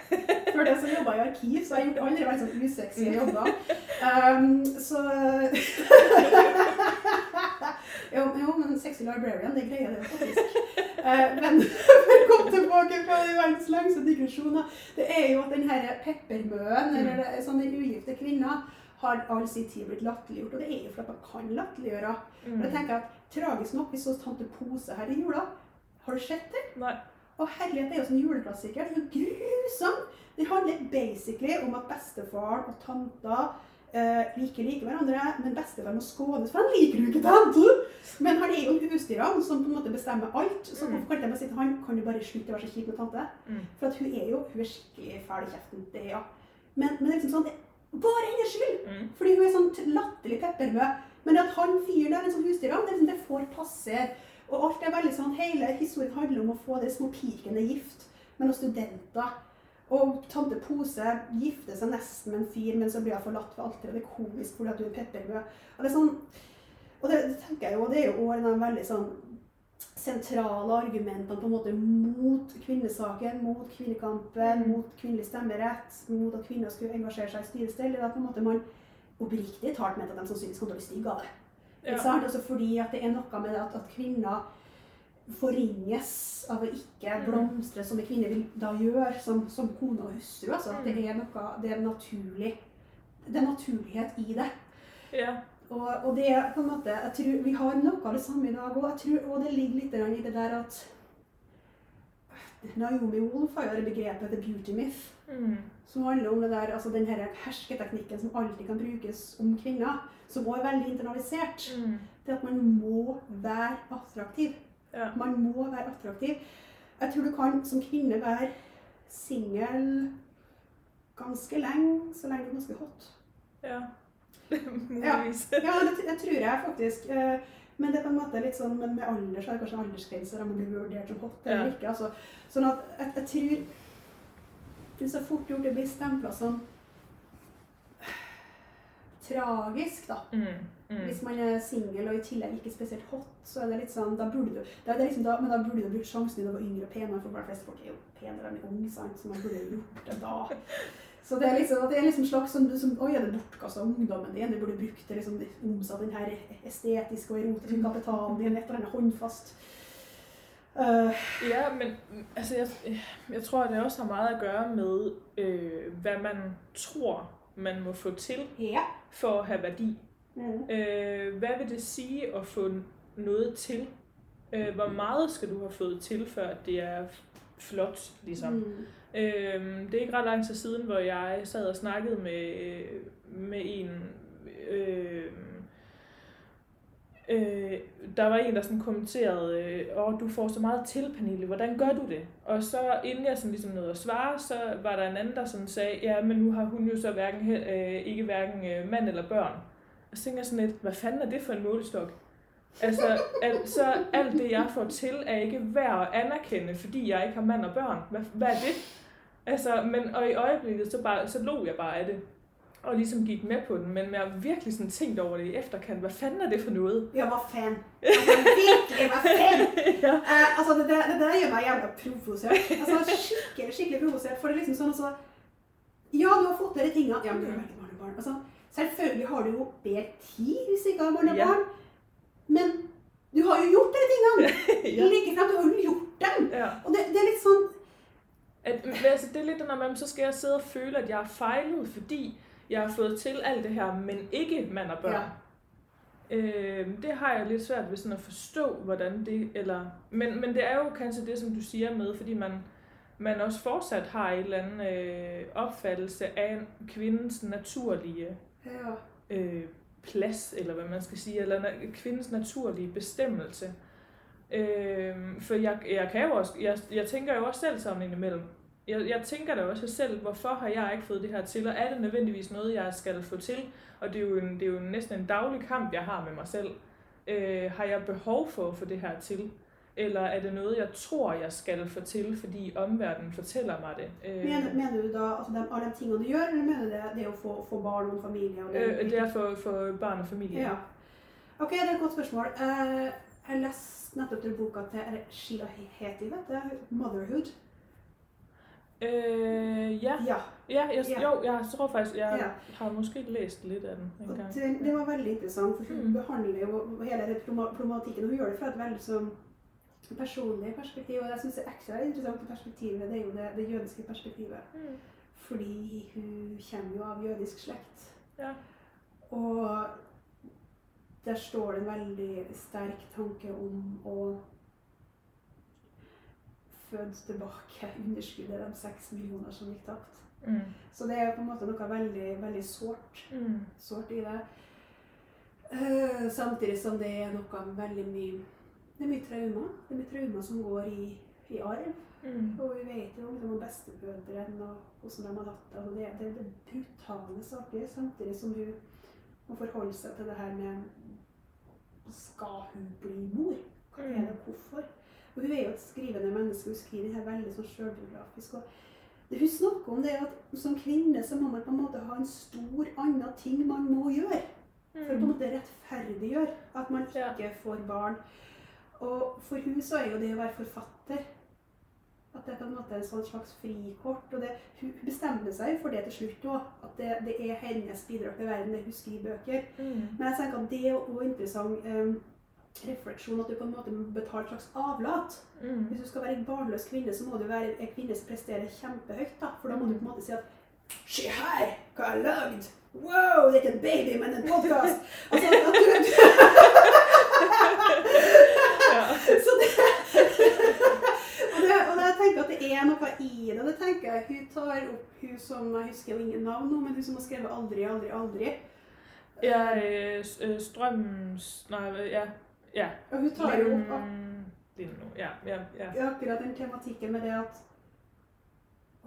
Før det så jobba jeg i arkiv, så jeg har gjort alle veldig sånn usexy jobber. Um, så jo, jo, men sexy librarian, det greier det faktisk. Eh, men å tilbake fra de verdens lengste digresjoner, det er jo at denne peppermøen, eller sånne ugifte kvinner, har all sin tid blitt latterliggjort. Og det er jo for at man kan latterliggjøre. Mm. Og jeg tenker at Tragisk nok, vi så Tante Pose her i jula. Har du sett det? Nei. Og herlighet, det er jo sånn juleklassiker. Det er jo grusom! Det handler basically om at bestefaren og tanta eh, liker like hverandre, men bestefar må skånes, for han liker jo ikke tante! Men han er jo husdyrene som på en måte bestemmer alt. Så Mm. hvorfor kan ikke bare si til han kan du bare slutte å være så kjip med tante? Mm. For at hun er jo hun er skikkelig fæl i kjeften. Det, ja. men, men det er liksom sånn, det er bare hennes skyld! Mm. Fordi hun er sånn latterlig peppermø. Men at han fyren der, en sånn husdyrene, det, liksom, det får passere. Og alt er veldig sånn, hele historien handler om å få de små pikene gift men noen studenter. Og tante Pose gifter seg nesten med en fyr, men så blir hun forlatt ved alteret. Det er komisk fordi at hun er peppermø. Og det er sånn, og det tenker jeg jo, det er jo også en veldig sånn sentrale argumentene på en måte mot kvinnesaken, mot kvinnekampen, Mm. mot kvinnelig stemmerett, mot at kvinner skulle engasjere seg i styrestell. Det er på en måte man oppriktig talt mente at de sannsynligvis kom til å bli stygge av det. Ja. Altså fordi at det er noe med at, at kvinner forringes av å ikke Mm. blomstre som en kvinne vil da gjøre, som, som kone og hustru. Altså, det Mm. er noe, det er naturlig, det er naturlighet i det. Ja. Og, og det er på en måte, jeg tror Vi har noe av det samme i dag òg. Og det ligger litt i det der at Naomi Wolff har jo det begrepet 'the beauty myth', Mm. som handler om det der, altså den her hersketeknikken som alltid kan brukes om kvinner, som også er veldig internalisert. Mm. Det at man må være attraktiv. Ja. Man må være attraktiv. Jeg tror du kan som kvinne være singel ganske lenge, så lenge du er ganske hot. Ja. ja. Ja, det, det tror jeg faktisk. Eh, Men det er på en måte litt sånn, men med alder så er det kanskje en aldersgrense der man blir vurdert som hot eller Ja. ikke. Altså. Sånn at jeg, jeg tror det er så fort gjort det blir stempla som tragisk, da. Mm. Mm. Hvis man er singel og i tillegg ikke spesielt hot, så er det litt sånn, da burde du, da liksom, da, men da burde du brukt sjansen din å var yngre og penere, for de fleste folk er jo penere enn unge, sant? så man burde jo gjort det da. Så det er liksom, det er liksom slags som, som oi, er det bortkasta ungdommen din, du burde brukt det liksom, omsatt den her estetiske og erotiske kapitalen din, et eller annet håndfast. Uh. Ja, men mm, altså, jeg, jeg tror, det også har meget at gøre med, øh, hva man tror, man må få til ja. for å ha værdi. Mm. Øh, hvad vil det sige å få noe til? Øh, hvor meget skal du ha fått til, før det er flott, liksom? Mm. Øhm, det er ikke ret lang tid siden, hvor jeg sad og snakket med, med en... Øh, øh, der var en, der sådan kommenterede, øh, åh, du får så meget til, Pernille, hvordan gør du det? Og så inden jeg sådan ligesom nåede at svare, så var der en anden, der sådan sagde, ja, men nu har hun jo så hverken, øh, ikke hverken øh, mand eller børn. Og så tænker jeg sådan lidt, hvad fanden er det for en målestok? Altså, al, så alt det, jeg får til, er ikke værd at anerkende, fordi jeg ikke har mand og børn. Hvad, hvad er det? Altså, men, og i øjeblikket, så, bare, så lå jeg bare af det. Og ligesom gik med på den, men jeg har virkelig sådan tænkt over det i efterkant. Hvad fanden er det for noget? Ja, hvad fanden? Altså, virkelig, hvad fanden? ja. uh, altså, det, der, det der gjør meg jævla provosert. Altså, skikkelig, skikkelig provosert. For det er liksom sånn altså Ja, du har fått dere de tingene. Ja, men du har vært barnebarn. Altså, selvfølgelig har du jo bedre tid hvis du ikke har barnebarn. Ja. barn. Men du har jo gjort dere tingene. ja. Like frem, du har jo gjort dem. ja. Og det, det er litt sånn At, altså, det er litt når man, så skal jeg sidde og føle, at jeg har fejlet, fordi jeg har fået til alt det her, men ikke mand og børn. Ja. Øh, det har jeg lidt svært ved sådan at forstå, hvordan det, eller, men, men det er jo kanskje det, som du siger med, fordi man, man også fortsat har en eller anden øh, opfattelse af kvindens naturlige ja. øh, plads, eller hvad man skal sige, eller kvindens naturlige bestemmelse. Øh, for jeg, jeg kan jo også, jeg, jeg tænker jo også selv sådan indimellem, jeg, jeg tænker da også selv, hvorfor har jeg ikke fået det her til, og er det nødvendigvis noget, jeg skal få til? Og det er jo, en, det er jo næsten en daglig kamp, jeg har med mig selv. Øh, har jeg behov for at få det her til? Eller er det noget, jeg tror, jeg skal få til, fordi omverdenen fortæller mig det? Øh, Mener, mener du da altså, dem, alle de tingene du gjør, eller mener du det, det å få, få barn og familie? Og øh, det er for, for barn og familie. Ja. Ok, det er et godt spørsmål. Uh, jeg leste nettopp til boka til det Sheila Heti, vet du? 'Motherhood'. Øh, ja. Ja. Ja, jeg, Ja. jo, jeg tror faktisk, jeg Ja. har måske læst lidt af den en gang. det, det var veldig interessant, for hun Mm. behandler jo hele den og problematikken. Hun gjør det fra et veldig sånn personlig perspektiv, og jeg syns det er ekstra interessant perspektivet, det er jo det, det jødiske perspektivet. Mm. Fordi hun kommer jo av jødisk slekt. Ja. Og der står det en veldig sterk tanke om å føde tilbake underskuddet, de seks millioner som gikk tapt. Mm. Så det er på en måte noe veldig, veldig sårt, Mm. i det. Uh, samtidig som det er noe veldig mye Det er mye traumer. Det er mye traumer som går i, i arv. Mm. Og vi vet jo om bestemødrene og hvordan de har hatt det. Det det, det er brutale saker, samtidig som hun må forholde seg til det her med Skal hun bli mor? Hva er det, hvorfor? Og hun er jo et skrivende menneske, hun skriver her veldig sånn sjølbiografisk. Og det hun snakker om, det er at som kvinne så må man på en måte ha en stor annen ting man må gjøre. For å på en Mm. måte rettferdiggjøre at man ikke får barn. Og for hun så er jo det å være forfatter at det er på en måte en sånn slags frikort. og det, Hun bestemmer seg for det til slutt òg. At det, det er hennes bidrag til verden, det hun skriver bøker. Mm. Men jeg tenker at det er også interessant eh, refleksjon, at du på en måte må betale et slags avlat. Mm. Hvis du skal være en barnløs kvinne, så må du være en kvinne som presterer kjempehøyt. da, For da må du på en måte si at Se her, hva jeg har lagd! Wow, det er ikke en baby, men en podkast! Altså, så det, og, det, og jeg tenker at det er noe i det. Det tenker jeg, Hun tar opp hun som Jeg husker jo ingen navn nå, men hun som har skrevet 'Aldri, aldri, aldri'. Ja, s- øh, strøms... Nei, ja. Ja. Og hun tar jo opp Lind- Ja, ja, ja. akkurat den tematikken med det at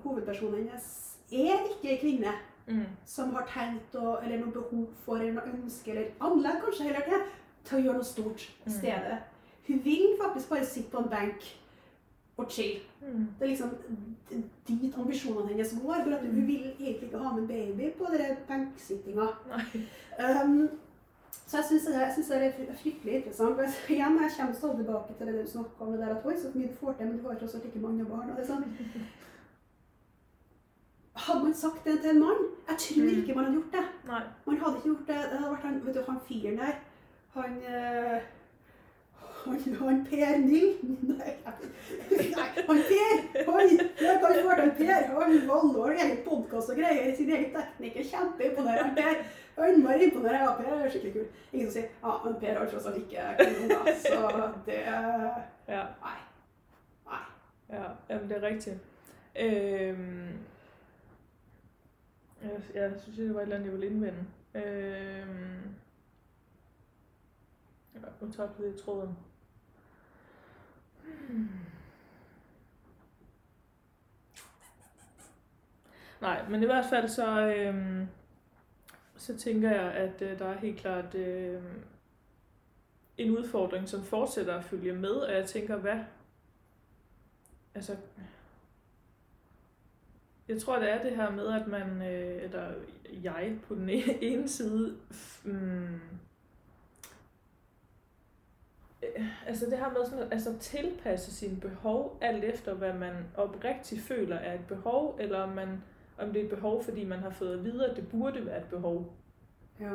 hovedpersonen hennes er ikke en kvinne Mm. som har tenkt å, eller noe behov for eller noe ønske, eller anlegg kanskje heller til, til å gjøre noe stort i Mm. stedet. Hun vil faktisk bare sitte på en benk og chill. Mm. Det er liksom dit ambisjonene hennes går. For at hun vil egentlig ikke ha med baby på den benksittinga. Um, så jeg syns det, det er fryktelig interessant. Jeg, igjen, jeg kommer stadig tilbake til det du snakker om, det der at oi, så mye du får til, men du har tross alt ikke mange barn. Og det er sånn, hadde man sagt det til en mann? Jeg tror Mm. ikke man hadde gjort det. Nei. Man hadde ikke gjort det. Det hadde vært han, vet du, han fyren der. Han eh, han, han Per Nill Nei, han Per! Han, jeg kan ikke han Per. Han Valle har egen podkast og greier. Sin egen tekniker. Kjempeimponerende. Per. Innmari imponerende. Ja, Per er skikkelig kul. Ingen som sier ja, men Per har tross alt ikke unger, så det Ja. Nei. Nei. Ja, det er riktig. Øhm, jeg, jeg synes, det var et eller andet, jeg ville indvende. Øhm, nu tabte jeg tråden. Nej, men i hvert fald så, øhm, så tænker jeg, at øh, der er helt klart øh, en udfordring, som fortsætter at følge med, og jeg tænker, hvad, altså, jeg tror, det er det her med, at man, øh, eller jeg på den ene side, mm, altså det her med sådan altså tilpasse sine behov, alt efter hvad man oprigtigt føler er et behov, eller om, man, om det er et behov, fordi man har fået at vide, at det burde være et behov. Ja.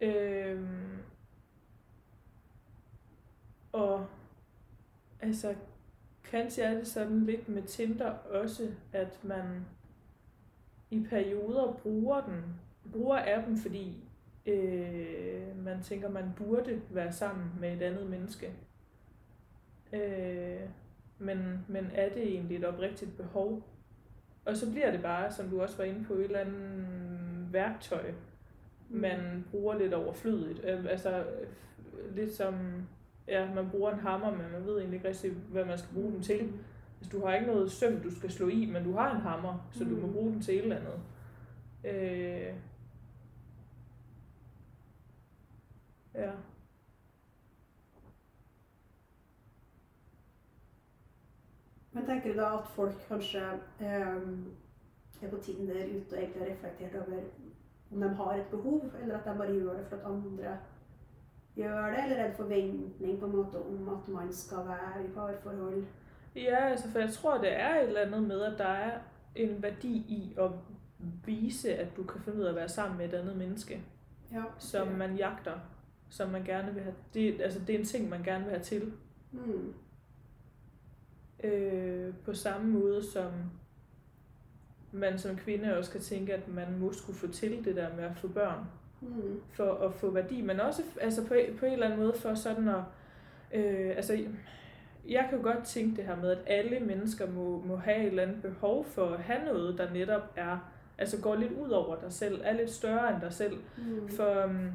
Øhm, og altså, kanskje er det sådan lidt med Tinder også, at man i perioder bruger den, bruger appen, fordi øh, man tænker, man burde være sammen med et andet menneske. Øh, men, men er det egentlig et oprigtigt behov? Og så bliver det bare, som du også var inde på, et eller andet værktøj, man bruger lidt overflødigt. Øh, altså lidt som, ja, man bruger en hammer, men man ved egentlig ikke rigtig, hvad man skal bruge den til. Altså, du har ikke noget søm, du skal slå i, men du har en hammer, så mm. du må Mm. bruge den til et eller andet. Øh, ja. Men tenker du da at folk kanskje eh, er på Tinder ute og egentlig har reflektert over om de har et behov, eller at de bare gjør det for at andre gjør det, eller er det forventning på en måte om at man skal være i parforhold? Ja, altså for jeg tror, det er et eller andet med, at der er en værdi i at vise, at du kan finne ut å være sammen med et annet menneske, Ja. som man jagter, som man gerne vil have. Det, altså, det er en ting, man gerne vil have til. Mm. Øh, på samme måde som man som kvinde også kan tænke, at man må skulle få til det der med at få børn, Mm. for at få værdi, men også altså på, på en eller anden måde for sådan at, øh, altså jeg kan jo godt tænke det her med, at alle mennesker må, må have et eller andet behov for at have noget, der netop er, altså går lidt ud over dig selv, er lidt større end dig selv, Mm. for øhm,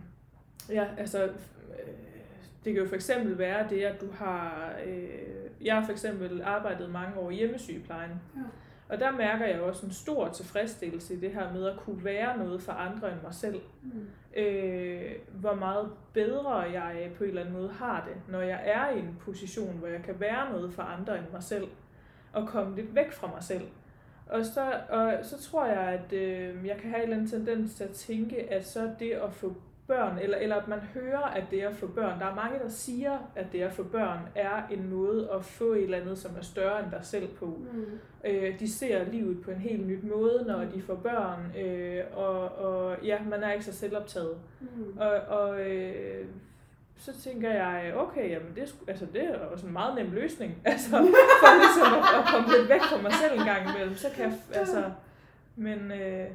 ja, altså, øh, det kan jo for eksempel være det, at du har, øh, jeg har for eksempel arbeidet mange år i hjemmesygeplejen, Ja. og der mærker jeg også en stor tilfredsstillelse i det her med at kunne være noget for andre end mig selv. Mm. Øh, hvor meget bedre jeg på en eller anden måde har det, når jeg er i en position, hvor jeg kan være noget for andre end mig selv, og komme lidt væk fra mig selv. Og så, og så tror jeg, at øh, jeg kan have en eller anden tendens til at tænke, at så det at få børn, eller, eller at man hører, at det at få børn, der er mange, der siger, at det at få børn er en måde at få et eller andet, som er større end dig selv på. Mm. Øh, de ser livet på en helt ny måde, når de får børn, øh, og, og ja, man er ikke så selvoptaget. Mm. Og, og øh, så tænker jeg, okay, jamen det, er altså, det er også en meget nem løsning. Altså, for ligesom at, at komme lidt væk fra mig selv en gang imellem, så kan jeg, altså, men, øh,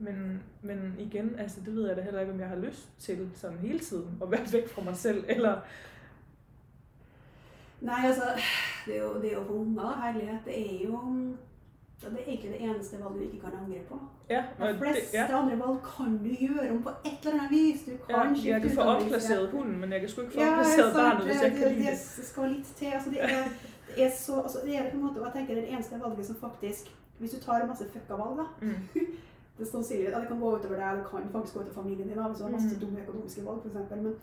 men, men igen, altså det ved jeg da heller ikke, om jeg har lyst til sådan hele tiden at være væk fra mig selv, eller Nei, altså, det er jo, det er jo for unger, herlighet. Det er jo det er egentlig det eneste valget du ikke kan angre på. ja, De og det, fleste ja, andre valg kan du gjøre om på et eller annet vis. Du ja, kan jeg kan få utdannelse. hunden, men jeg kan sgu ikke få Ja, omplaceret barnet, hvis jeg ikke kan lide det, det. skal litt til. Altså, det, er, det er så altså, Det er på en måte, og jeg tenker det er det eneste valget som faktisk Hvis du tar masse fucka valg, da Mm. Det er sannsynlig at det kan gå utover deg, det kan faktisk gå utover familien din. Altså, masse Mm. dumme økonomiske valg, f.eks. Men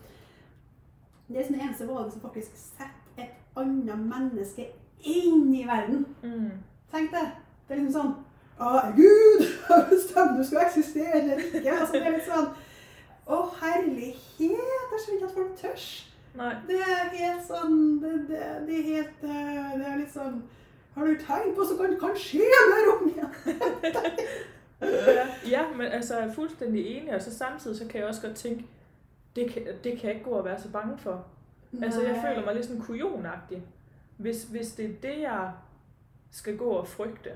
det er det eneste valget som faktisk setter et annet menneske inn i verden. Mm. Tenk det. Det er liksom sånn Å, Gud har bestemt du skal eksistere eller ikke. Altså, det er litt sånn Å, herlighet! Jeg skjønner ikke at folk tør. Det er helt sånn Det, det, det er helt eh, Det er litt sånn Har du tegn på så kan kan skje der ungen? Ja, men altså jeg er fuldstændig enig, og så samtidig så kan jeg også godt tænke, det kan, det kan jeg ikke gå og være så bange for. Altså jeg føler mig lidt sådan kujonagtig. Hvis, hvis det er det, jeg skal gå og frygte,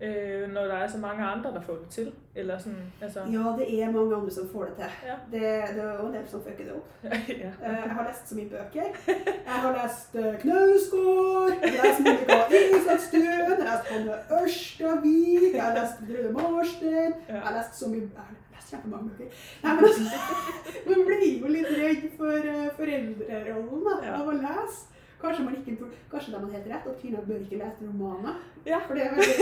øh, når der er så mange andre, der får det til. Eller sådan, altså... Ja, det er mange andre som får det til. Ja. Det, det er en del som fucker det opp. ja. Eh, Jeg har lest så mye bøker. Jeg har lest eh, Knausgård, jeg har lest Monica Isakstuen, jeg har lest Hanne Ørstavik, jeg har lest Brødre Marstein, jeg har lest så mye Jeg har lest kjempemange bøker. Nei, men altså, man blir jo litt redd for eh, foreldrerollen da, av å lese. Kanskje man ikke kanskje de har helt rett, at kvinner bør ikke lese romaner. ja. For det er veldig,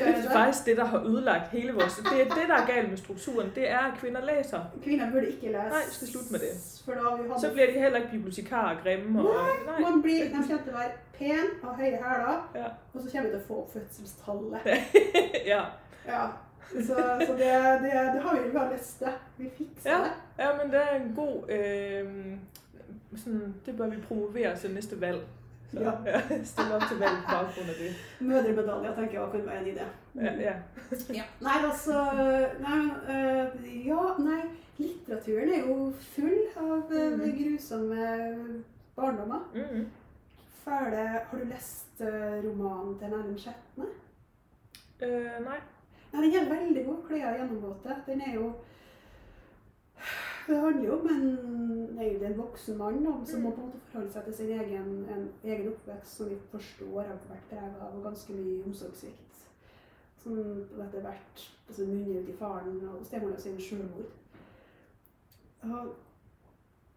Det er faktisk det, der har ødelagt hele vår Det er det, der er galt med strukturen. Det er, at kvinner leser. Kvinner burde ikke lese. Nei, skal slutte med det. Hadde Så blir de heller ikke bibliotekarer og grimme. Og, nej. Man blir, de kommer til å være pen og høye hæler, Ja. og så kommer vi til å få opp fødselstallet. ja. Ja. Så, så det, det, det har vi har lyst til. Vi fikser det. Ja, men det er en god... Øh, sådan, det bør vi promovere til neste valg. Så, Ja. ja. Stille opp til valg på baggrund af det. Mødremedaljer tenker jeg kan være en idé. Ja, ja. Ja. Nei, altså nei, men, øh, Ja, nei. Litteraturen er jo full av øh, Mhm. grusomme barndommer. Mm. Fæle Har du lest øh, romanen til Nærum Skjetne? Uh, nei. Nei, den er veldig god. 'Klær gjennomvåte'. Den er jo Det handler jo om en, en voksen mann da, som må på en måte forholde seg til sin egen, en, egen oppvekst, som vi forstår har vært preget av ganske mye omsorgssvikt. Som etter hvert altså, munner ut i faren og stemoren sin sjølmord. Og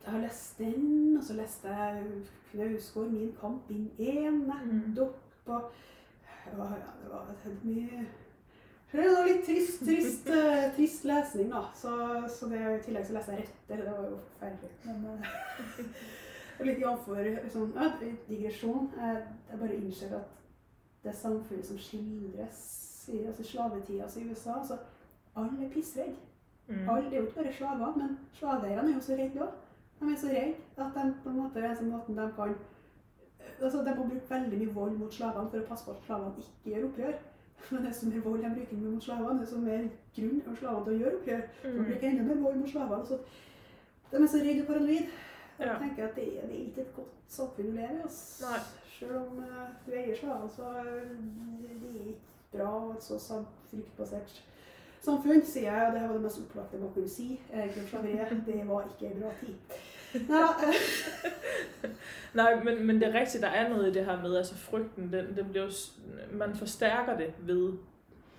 jeg har lest den, og så leste jeg Knausgård 'Min kamp' inn én nettopp. Og ja, det var mye det var litt trist, trist, uh, trist lesning, da. Så, så det, I tillegg så leste jeg retter. Det var jo forferdelig. Men uh, litt jamfør sånn, ja, digresjon. Jeg, jeg bare innser at det samfunnet som skildres i altså slavetidas i USA altså, Alle er pissredde. Mm. Alle, er jo ikke bare slaver, men slaveeierne er jo så redde òg. De er så redde at de på en måte er sånn måten de kan altså De må bruke veldig mye vold mot slavene for å passe på at slavene ikke gjør opprør. Men desto mer vold de bruker mot slavene, desto mer grunn har slavene til å gjøre opprør. Mm. blir bruker enda mer vold mot slavene. Så de er så redde og paranoide. Jeg ja. tenker at det, det, er ikke et godt samfunn å leve i. Selv om uh, du eier slaver, så er det, det er ikke bra og et så fryktbasert samfunn, sier jeg. Og det var det mest opplagte man kunne si. Slaveriet, det var ikke en bra tid. Nej, men, men det er rigtigt, der er noget i det her med, altså frygten, den, den bliver jo, man forstærker det ved,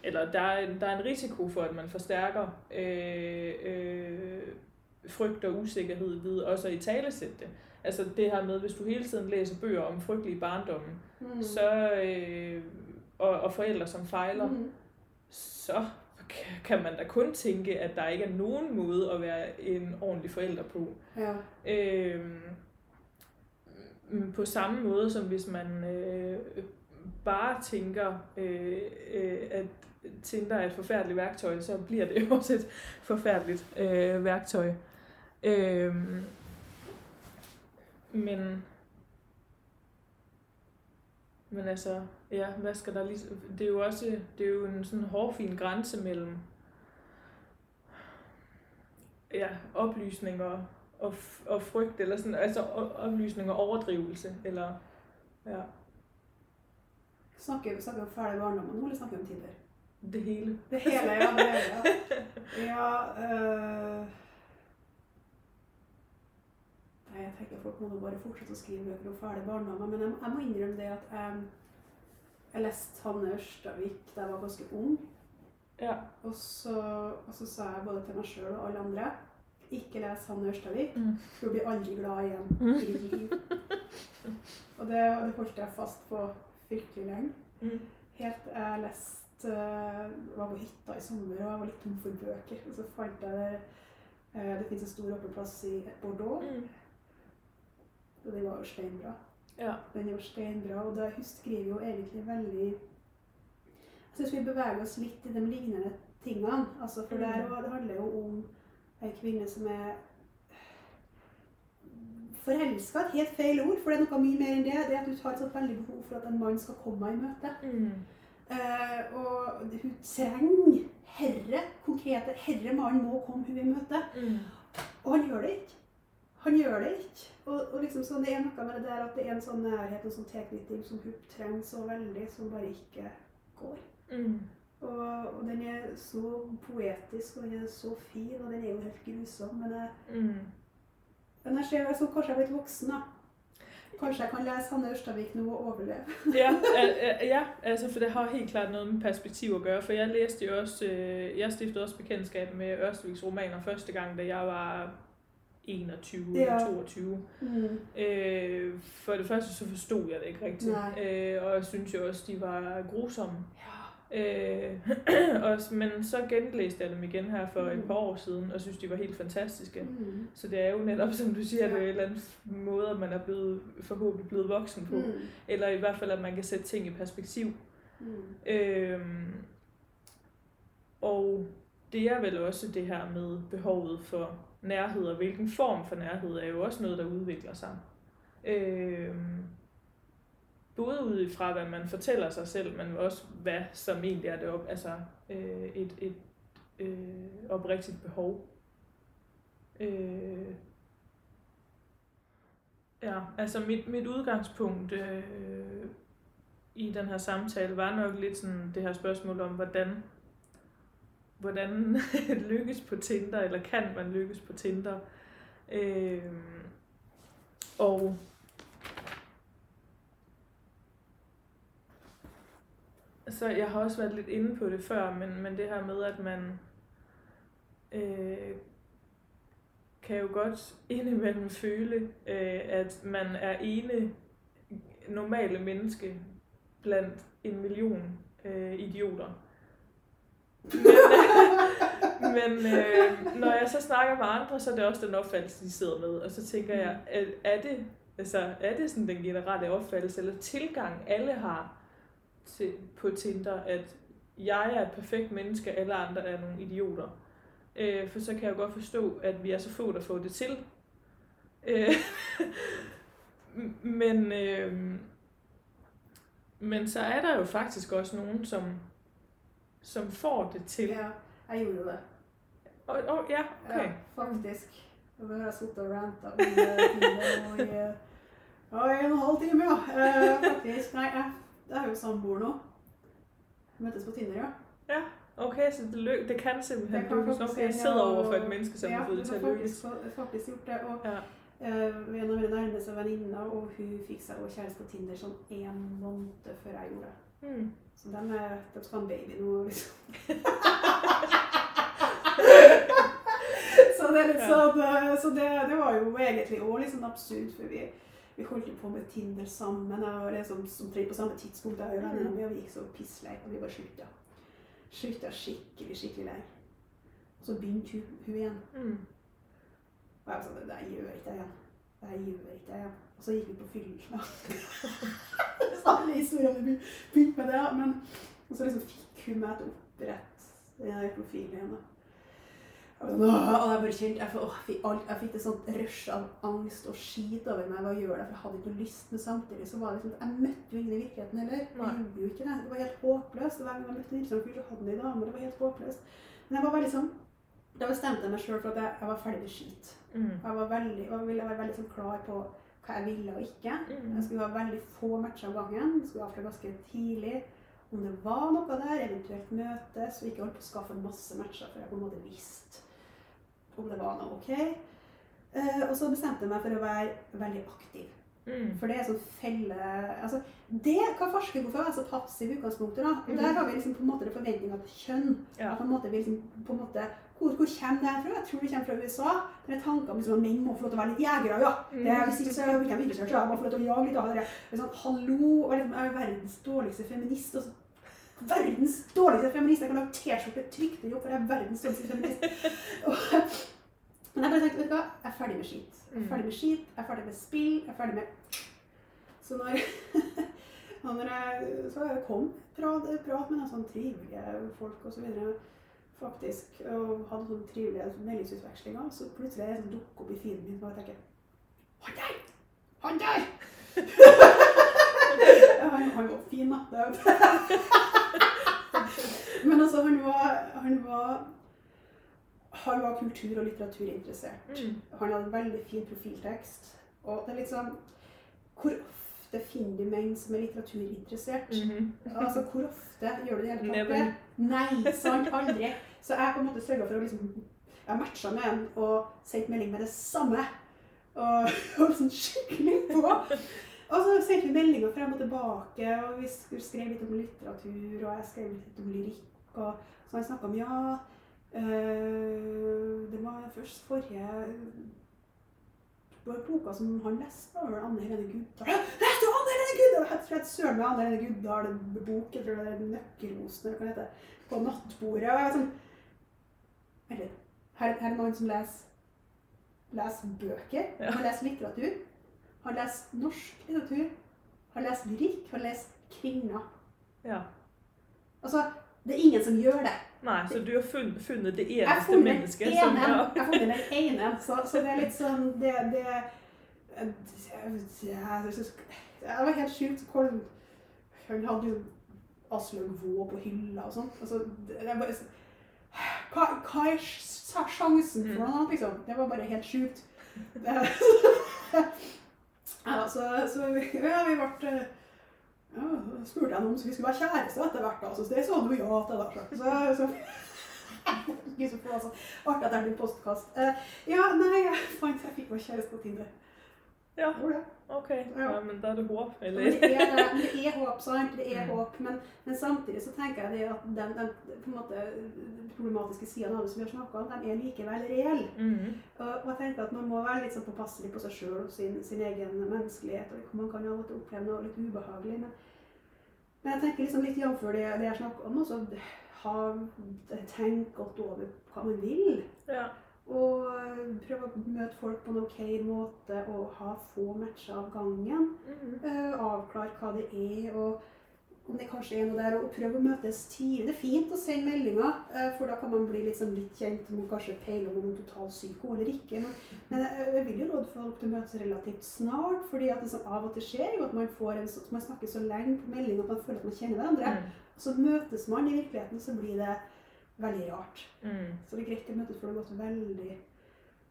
eller der er, der er en risiko for, at man forstærker øh, øh, frygt og usikkerhed ved også at i talesætte det. Altså det her med, hvis du hele tiden læser bøger om frygtelige barndomme, mm. så, øh, og, og forældre, som fejler, mm. så kan man da kun tænke, at der ikke er nogen måde at være en ordentlig forælder på. Ja. Øhm, på samme måde som hvis man øh, bare tænker, øh, øh, at Tinder er et forfærdeligt værktøj, så bliver det jo også et forfærdeligt øh, værktøj. Øh, men, men altså, ja, hvad skal der lige... Det er jo også det er jo en sådan hårfin grænse mellem ja, oplysninger og, og frygt, eller sådan, altså oplysning og overdrivelse, eller ja. Snakker snakker om ferdig eller snakker snakke om Tinder? Det hele. Det hele, ja. Det hele, ja. ja øh... Nei, jeg tenker folk må bare fortsette å skrive bøker om ferdig barndommer, men jeg, jeg, må innrømme det at jeg, jeg leste Hanne Ørstavik da jeg var ganske ung. Ja. Og, så, og så sa jeg både til meg sjøl og alle andre ikke les Hanne Ørstavik. Mm. Du blir aldri glad igjen mm. i ditt liv. og det, det holdt jeg fast på fryktelig lenge. Mm. Helt jeg leste uh, var på hytta i sommer og jeg var litt tom for bøker. Og så fant jeg det uh, Det fins en stor åpen plass i Bordeaux. Mm. Og det var jo steinbra. Ja. Den er jo steinbra, og da, hun skriver jo egentlig veldig jeg syns vi beveger oss litt i de lignende tingene. Altså, for mm. der, det handler jo om ei kvinne som er Forelska et helt feil ord, for det er noe mye mer enn det. Det er at hun har et så veldig behov for at en mann skal komme henne i møte. Mm. Uh, og hun trenger herre konkrete Herre mann må komme henne i møte. Mm. Og han gjør det ikke. Han gjør det ikke. Og, og liksom sånn, det er noe med det der at det er en sånn nærhet og sånn tilknytning som hun trenger så veldig, som bare ikke går. Mm. Og, og, den er så poetisk, og den er så fin, og den er jo helt grusom. Men jeg, mm. men jeg ser som kanskje jeg er blitt voksen, da. Kanskje jeg kan lese Hanne Ørstavik nå og overleve. ja, ja, altså for det har helt klart noe med perspektiv å gjøre. for jeg leste jo også, øh, jeg stiftet også bekjentskap med Ørstaviks romaner første gang, da jeg var 21 ja. eller 22. Mm. Øh, for det første så forstod jeg det ikke rigtigt, øh, og jeg synes jo også, de var grusomme. Ja. Øh, og, men så genlæste jeg dem igen her for mm. et par år siden, og synes, de var helt fantastiske. Mm. Så det er jo netop, som du siger, ja. det er en eller anden måde, at man er blevet, forhåbentlig blevet voksen på. Mm. Eller i hvert fald, at man kan sætte ting i perspektiv. Mm. Øh, og det er vel også det her med behovet for nærhed, og hvilken form for nærhed er jo også noget, der udvikler sig. Øh, både ud fra, hvad man fortæller sig selv, men også hvad som egentlig er det op, altså øh, et, et øh, oprigtigt behov. Øh, ja, altså mit, mit udgangspunkt øh, i den her samtale var nok lidt sådan det her spørgsmål om, hvordan hvordan lykkes på Tinder, eller kan man lykkes på Tinder. Øh, og så jeg har også været lidt inde på det før, men, men det her med, at man øh, kan jo godt indimellem føle, øh, at man er ene normale menneske blandt en million øh, idioter. Men, men øh, når jeg så snakker med andre, så er det også den opfattelse, de sidder med. Og så tænker jeg, er, er det altså, er det sådan den generelle opfattelse, eller tilgang alle har til, på Tinder, at jeg er et perfekt menneske, alle andre er nogle idioter. Øh, for så kan jeg godt forstå, at vi er så få, der får det til. Øh, men, øh, men så er der jo faktisk også nogen, som, som får det til. Ja, jeg gjorde det. Og, og, ja, okay. Ja, faktisk. Og da har jeg sittet og ranta eh, i, en og en halv time, ja. Eh, faktisk. Nei, jeg, jeg er jo samboer nå. Møttes på Tinder, ja. Ja, okay, så det, løg, det kan simpelthen lykkes. Okay, jeg sidder og- et menneske, som ja, har fået det til at lykkes. faktisk, faktisk gjort det. Og Ja. eh, en av mine nærmeste venninner, og hun fikk seg også kjæreste på Tinder sånn en måned før jeg gjorde det. Hmm. Så den er- skal ha en baby nå, liksom. så det er litt sånn eh, Så det, det var jo egentlig òg litt sånn absurd, for vi, vi holdt jo på med Tinder sammen. og liksom som tre på samme tidspunkt, da, mm. og vi gikk så pisslei, og vi bare slutta. Slutta skikkelig, skikkelig lei. Og så begynte hun, hun igjen. Mm. Og jeg var sånn Det gjør ikke jeg igjen. Det gjør ikke jeg igjen. Og så gikk vi på fylla. Samme historie om vi begynte med det. Men og så liksom fikk hun meg til å opprette der profilen igjen. Og jeg sånn, bare kjente, jeg, fikk jeg fikk et sånt rush av angst og skit over meg. Hva gjør det? For jeg hadde ikke lyst. Men samtidig så var det liksom, jeg møtte jo ingen i virkeligheten heller. Jeg gjorde jo ikke det. Det var helt håpløst. Hver gang jeg møtte en interessant fyr, så hadde han en dame. Det var helt håpløst. Men jeg var veldig sånn Da bestemte jeg meg sjøl for at jeg, jeg var ferdig med skit. Mm. Jeg var veldig, og ville være veldig sånn klar på hva jeg ville og ikke. Jeg skulle ha veldig få matcher av gangen. Jeg skulle avklare ganske tidlig om det var noe der, eventuelt møtes, og ikke holdt på å skaffe masse matcher før jeg på en måte visste om det var noe ok. Uh, og så bestemte jeg meg for å være veldig aktiv. Mm. For det er sånn felle altså, Det kan forske hvorfor for er så passiv i utgangspunktet. da. Mhm. Der har vi liksom på en måte det forventninga til kjønn. Ja. At på en måte vi liksom, på en måte, hvor, hvor kommer det fra? Jeg tror det kommer fra USA. Det er tanker om liksom, at menn må få lov til å være litt jegere. ja. Det er, hvis ikke så er jeg ikke så jeg må få lov til å jage litt av det. sånn, Hallo! Og liksom, jeg er verdens dårligste feminist. Og så, verdens dårligste feminist! Jeg kan lage T-skjorte trygt opp, for jeg er verdens dårligste feminist. Og, men jeg bare tenkte, vet du hva? Jeg er ferdig med skit. Jeg er Mm. ferdig med skit, jeg er ferdig med spill, jeg er ferdig med Så når, når jeg, så jeg kom prat, prat med noen sånn trivelige folk og så videre, faktisk, og hadde sånn trivelige meldingsutvekslinger, så plutselig er det sånn dukker opp i feeden min, og jeg tenker Han der! Han der! han, han var fin, da. Men altså, han var, han var han var kultur- og litteraturinteressert. Mm. Han hadde en veldig fin profiltekst. Og det er litt sånn Hvor ofte finner du menn som er litteraturinteressert? Mhm. Altså, hvor ofte gjør du det hele tatt? Never. Nei, sant? Aldri. Så jeg på en måte sørga for å liksom Jeg matcha med en og sendte melding med det samme. Og holdt sånn skikkelig på. Og så sendte vi meldinger frem og tilbake, og vi sk- skrev litt om litteratur, og jeg skrev litt om lyrikk. Og så han snakka om ja, øh, det var først forrige var boka som han leste, var vel Anne Helene Guddal. Leste du Anne Helene Guddal? Jeg tror søren meg Anne Helene Guddal-bok, jeg tror det er Nøkkelosen, eller hva det heter, på nattbordet. Og jeg var sånn Eller. Her, her er noen som leser, leser bøker, Ja. han leser litteratur. Han leser norsk litteratur. Han leser lyrikk. Han leser kvinner. Ja. Altså, det er ingen som gjør det. Nei, så du har funnet, det eneste mennesket ene. som Jeg har funnet den ene. Så, så det er litt sånn Det, det det, det var helt sjukt hvor Hun hadde jo Aslaug Vaa på hylla og sånn. Altså, hva, hva er sjansen for noe, liksom? Det var bare helt sjukt. Ja, så, så ja, vi ble ja, så spurte jeg om vi skulle være kjærester etter hvert. da, så det sa du ja til. da. Så, så, Gud, så altså. Artig at det blir postkast. Uh, ja, nei, jeg fant jeg fikk meg kjæreste på Tinder. Ja, ok. Ja. Men da er det håp, eller? det er, det, det er håp, sant? Det er Mm. håp. Men, men samtidig så tenker jeg det at den, den måte, problematiske sidene av det som vi har snakka om, de er likevel reelle. Mhm. Og, og jeg tenker at man må være litt sånn påpasselig på seg sjøl og sin, sin egen menneskelighet. og Man kan jo av og til oppleve noe litt ubehagelig. Men, men jeg tenker liksom litt jf. det, det jeg snakker om. også ha, tenk godt over hva man vil. Ja. Og prøve å møte folk på en ok måte og ha få matcher av gangen. Mm. Uh, avklare hva det er, og om det kanskje er noe der. Og prøve å møtes tidlig. Det er fint å sende meldinger, uh, for da kan man bli liksom litt kjent med kanskje peile om man er totalt eller ikke. Men, jeg, vil jo råde folk til å møtes relativt snart, fordi at det som av og til skjer, jo at man, får en, så- man snakker så lenge på melding at man føler at man kjenner hverandre. Mm. Så møtes man i virkeligheten, så blir det veldig rart. Mm. Så det er greit å møtes for det har gått veldig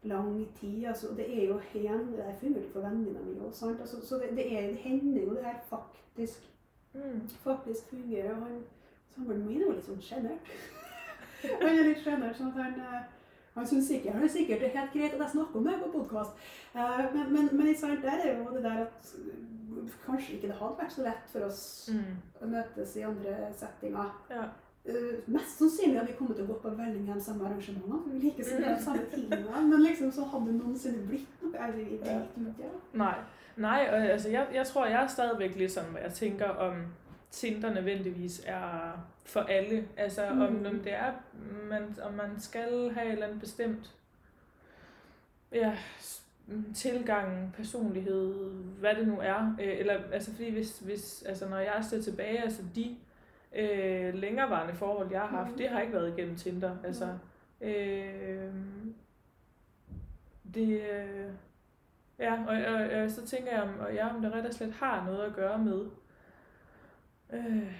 lang tid. Altså, og det er jo hen, det er fungerer for vennene mine også. Altså, så det, det, er, det hender jo det her faktisk, Mm. faktisk fungerer. Og han, samboeren min er jo litt sånn sjenert. han er litt sjenert, sånn at han eh, han syns sikkert, han er sikkert det er helt greit at jeg snakker om det på podkast. men, men, men der er jo det der at kanskje ikke det hadde vært så lett for oss Mm. å møtes i andre settinger. Ja. Uh, mest sannsynlig hadde vi kommet til å gå på veldig mye de samme arrangementene. for Vi liker så mye de samme tingene. Men liksom så hadde det noensinne blitt noe. Jeg i det. Ja. Nej, Nei, og altså jeg, jeg tror, jeg er stadigvæk litt sånn hvor jeg tænker, om Tinder nødvendigvis er for alle. Altså om, Mm. om det er, man, om man skal ha et eller annet bestemt ja, mm, tilgang, personlighed, hva det nu er. Øh, eller, altså fordi hvis, hvis altså når jeg ser tilbage, altså de øh, længerevarende forhold, jeg har haft, mm. det har ikke været igennem Tinder. Altså, øh, det, øh, ja, og, og, og, så tænker jeg, om, og jeg, om det rett og slet har noget at gøre med, øh,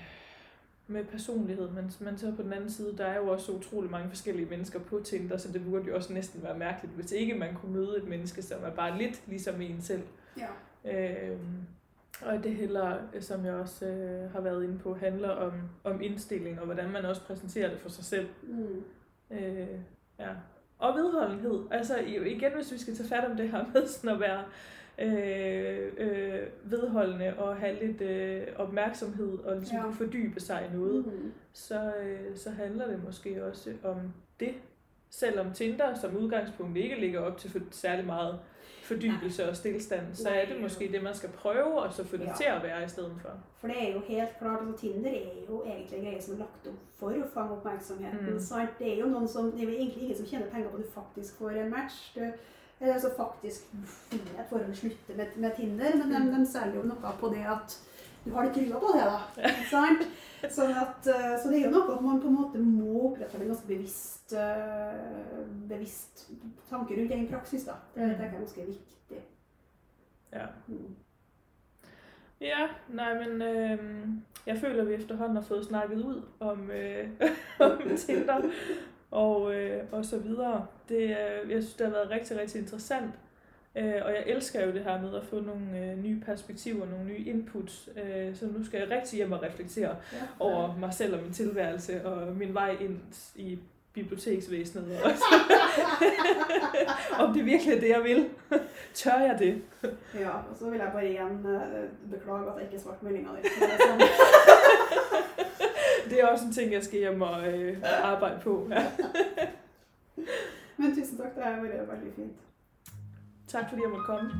med personlighed, men, men så på den anden side, der er jo også utrolig mange forskellige mennesker på Tinder, så det burde jo også næsten være mærkeligt, hvis ikke man kunne møde et menneske, som er bare lidt ligesom en selv. ja. Øh, og det heller, som jeg også øh, har været inde på, handler om, om indstilling, og hvordan man også præsenterer det for sig selv. Mm. Øh, ja. Og vedholdenhed. Altså igen, hvis vi skal tage fat om det her med sådan at være øh, øh, vedholdende og have lidt øh, opmærksomhed og ligesom ja. fordybe sig i noget, Mm. så, øh, så handler det måske også om det. Selvom Tinder som udgangspunkt ikke ligger op til for, særlig meget fordybelse og stillstand, så er det måske det, man skal prøve, og så få det Ja. til å være i stedet for. For det er jo helt klart, altså Tinder er jo egentlig en greie som er lagt opp for å fange oppmerksomheten. Mm. sant? Det er jo noen som, det er egentlig ingen som tjener penger på at du faktisk får en match. Du, eller altså faktisk et forhold slutte med, med Tinder, men de, Mm. de selger jo noe på det at du har litt trua på det, da. sant? Sånn at, eh, så det er jo noe at man på en måte må opprettholde en ganske bevisst, eh, bevisst tanke rundt egen praksis. da. Det Mm. tenker jeg er ganske viktig. Ja. Mm. Ja, nei, men øh, jeg føler, vi efterhånden har fått snakket ut om, øh, om Tinder og, øh, og så videre. Det, jeg synes, det har vært riktig, interessant. Øh, og jeg elsker jo det her med at få nogle øh, nye perspektiver, nogle nye inputs. Øh, så nu skal jeg rigtig hjem og reflektere Ja. over mig selv og min tilværelse og min vej ind i biblioteksvæsenet. også. om det virkelig er det, jeg vil. Tør jeg det? Ja, og så vil jeg bare igjen beklage at jeg ikke svarte meldinga di. Det er. Det også en ting, jeg skal hjem og øh, arbejde på. Men tusen takk, det har vært veldig fint. Tak fordi jeg måtte komme.